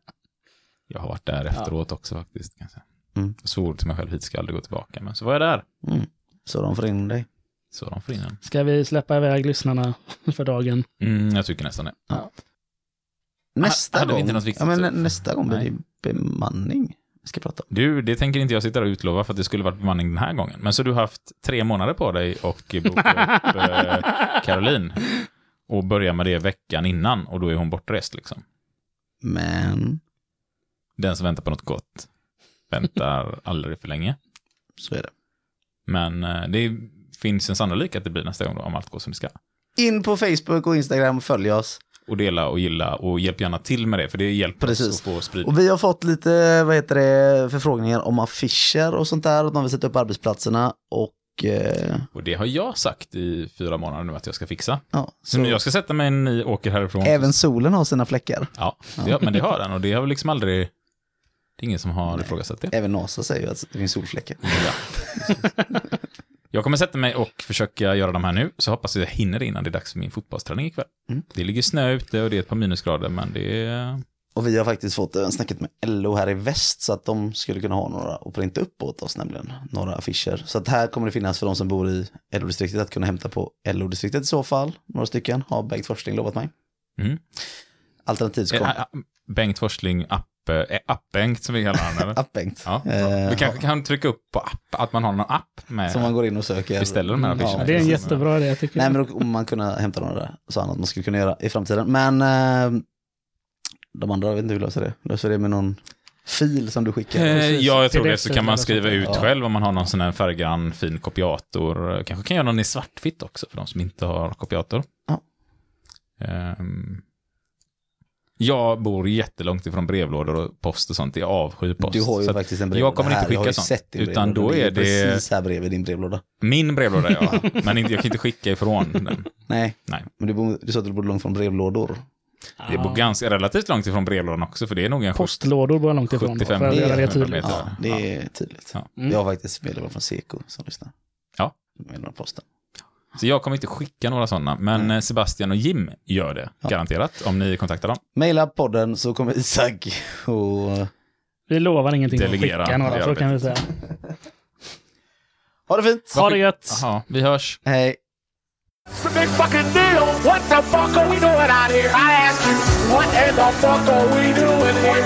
Jag har varit där efteråt också faktiskt. Kan jag säga. Mm. Jag svor till mig själv, hit ska jag aldrig gå tillbaka. Men så var jag där. Mm. Så de får in dig. Så de får in en. Ska vi släppa iväg lyssnarna för dagen? Mm, jag tycker nästan det. Nästa hade vi gång, inte något viktigt ja, men nästa gång blir det bemanning ska prata om. Du, det tänker inte jag sitta och utlova för att det skulle varit bemanning den här gången. Men så du har haft tre månader på dig och boka upp eh, Caroline. Och börja med det veckan innan och då är hon bortrest liksom. Men Den som väntar på något gott väntar aldrig för länge. så är det. Men eh, det finns en sannolikhet att det blir nästa gång då, om allt går som det ska. In på Facebook och Instagram och följ oss. Och dela och gilla och hjälp gärna till med det, för det hjälper Precis. oss att få spridning. Och vi har fått lite, vad heter det, förfrågningar om affischer och sånt där. Att man vill sätta upp arbetsplatserna. Och eh, Och det har jag sagt i fyra månader nu att jag ska fixa. ja, Så nu jag ska sätta mig när ni åker härifrån. även solen har sina fläckar. Ja, det, men det har den och det har väl liksom aldrig... Det är ingen som har ifrågasatt det. Även NASA säger ju att det finns solfläckar. Jag kommer sätta mig och försöka göra de här nu, så hoppas jag hinner innan det är dags för min fotbollsträning ikväll. Mm. Det ligger snö ute och det är ett par minusgrader, men det är... Och vi har faktiskt fått en snacket med LO här i väst så att de skulle kunna ha några och printa upp åt oss nämligen, några affischer. Så att här kommer det finnas för de som bor i LO-distriktet att kunna hämta på LO-distriktet i så fall. Några stycken har Bengt Forsling lovat mig. Mm. Alternativt så kom... Eh, Bengt Forsling app, eh, app-Bengt som vi kallar honom, eller? Ja. Eh, Vi kanske kan trycka upp på app, att man har någon app med... Som man går in och söker. Beställer de här Mm, affischerna. Ja, Det är en jättebra idé tycker Nej jag. men då kommer man kunna hämta några där. Så annat man skulle kunna göra i framtiden. Men eh, de andra, jag vet inte hur du löser det. Löser det med någon fil som du skickar? Eh, ja, jag tror det. Så kan man skriva ut. Ja. själv om man har någon sån här färggrann fin kopiator. Kanske kan göra någon i svartvitt också för de som inte har kopiator. Ja. Ehm, jag bor jättelångt ifrån brevlådor och post och sånt. Jag avskyr post. Du har ju Så faktiskt en brevlåda jag kommer inte här. skicka jag har ju sånt, Sett utan då är det- precis här bredvid din brevlåda. Min brevlåda, ja. Men inte, jag kan inte skicka ifrån den. Nej, Nej. men du, bor, du sa att du bodde långt från brevlådor. Det bor ganska relativt långt ifrån brevlådan också, för det är nog en Postlådor bara långt ifrån. 75 för att göra det tydligt. Ja. Det är tydligt. Ja. Mm. Jag har faktiskt medlemmar från Seko som lyssnar. Ja. Medlemmar posten. Så jag kommer inte skicka några sådana, men Mm. Sebastian och Jim gör det, Ja. garanterat, om ni kontaktar dem. Maila podden så kommer Isak och Vi lovar ingenting Delegera att skicka några, så kan vi säga. ha det fint. Ha det gött! Jaha, vi hörs. Hej. It's a big fucking deal. What the fuck are we doing out here? I ask you, what in the fuck are we doing here?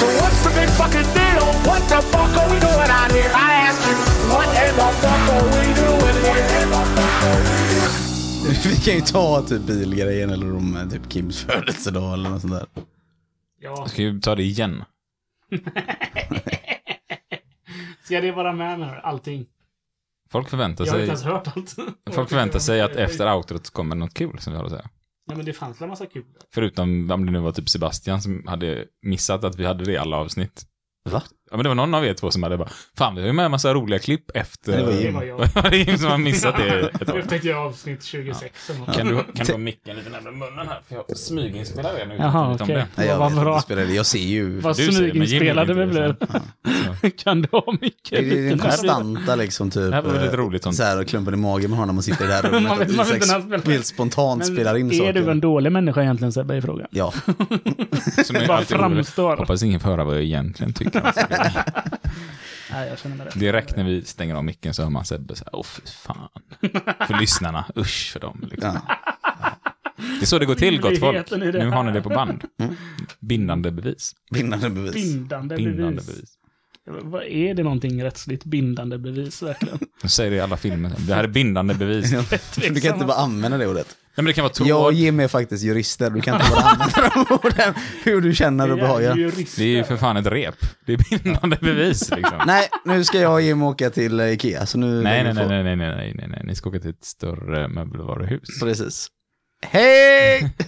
So what's the big fucking deal? What the fuck are we doing out here? I ask you, what in the fuck are we doing here? Vi kan ju ta typ bilgrejen eller om eh, typ Kims födelsedag eller något sånt där. Ja. Ska vi ta det igen? Ska det vara med med allting? Folk förväntar Jag har inte sig, ens hört allt. folk förväntar sig att efter outrot kommer något kul som vi har att säga. Nej men det fanns väl en massa kul. Förutom om det nu var typ Sebastian som hade missat att vi hade det i alla avsnitt. Va? Ja, men det var någon av er två som hade bara, fan vi har ju med en massa roliga klipp efter... Det var Jim. var jag. det är Jim som har missat det ett tag. upptäckte jag avsnitt 26. eller något. Kan du, kan du ha micken lite närmare munnen här? För jag smyginspelar er nu. Jaha, lite okej. det. Nej, jag Vad vet bra. inte spelar det. Jag ser ju. Vad smyginspelade vi blev. Kan du ha mycket Det är lite den närmare? konstanta liksom typ. Det här var väldigt eh, roligt sånt. Så här klumpen i magen man har när man sitter i det här rummet. Man vet- man vet helt spontant spelar in är saker. du en dålig människa egentligen Sebbe i frågan? Ja. Som är Bara framstår. Hoppas ingen får höra vad jag egentligen tycker. Nej, jag känner det. Direkt när vi stänger av micken så hör man Sebbe så här, åh fy fan. För lyssnarna, usch för dem. Liksom. ja. Det är så det går till, gott folk. Nu har ni det på band. Mm. Bindande bevis. Vinnande bevis. Bindande Bindande bevis. bevis. Vad Är det någonting rättsligt bindande bevis verkligen? De säger det i alla filmer. Det här är bindande bevis. Nej, Du kan inte bara använda det ordet. men det kan vara tråd. Jag Jim är faktiskt jurister. Du kan inte bara använda de orden hur du känner och Det är behagar. Det är ju för fan ett rep. Det är bindande bevis liksom. Nej, nu ska jag och Jim åka till Ikea. Så nu Nej, nej, nej, nej, nej, nej, nej, nej, nej. Ni ska åka till ett större möbelvaruhus. Precis. Hej!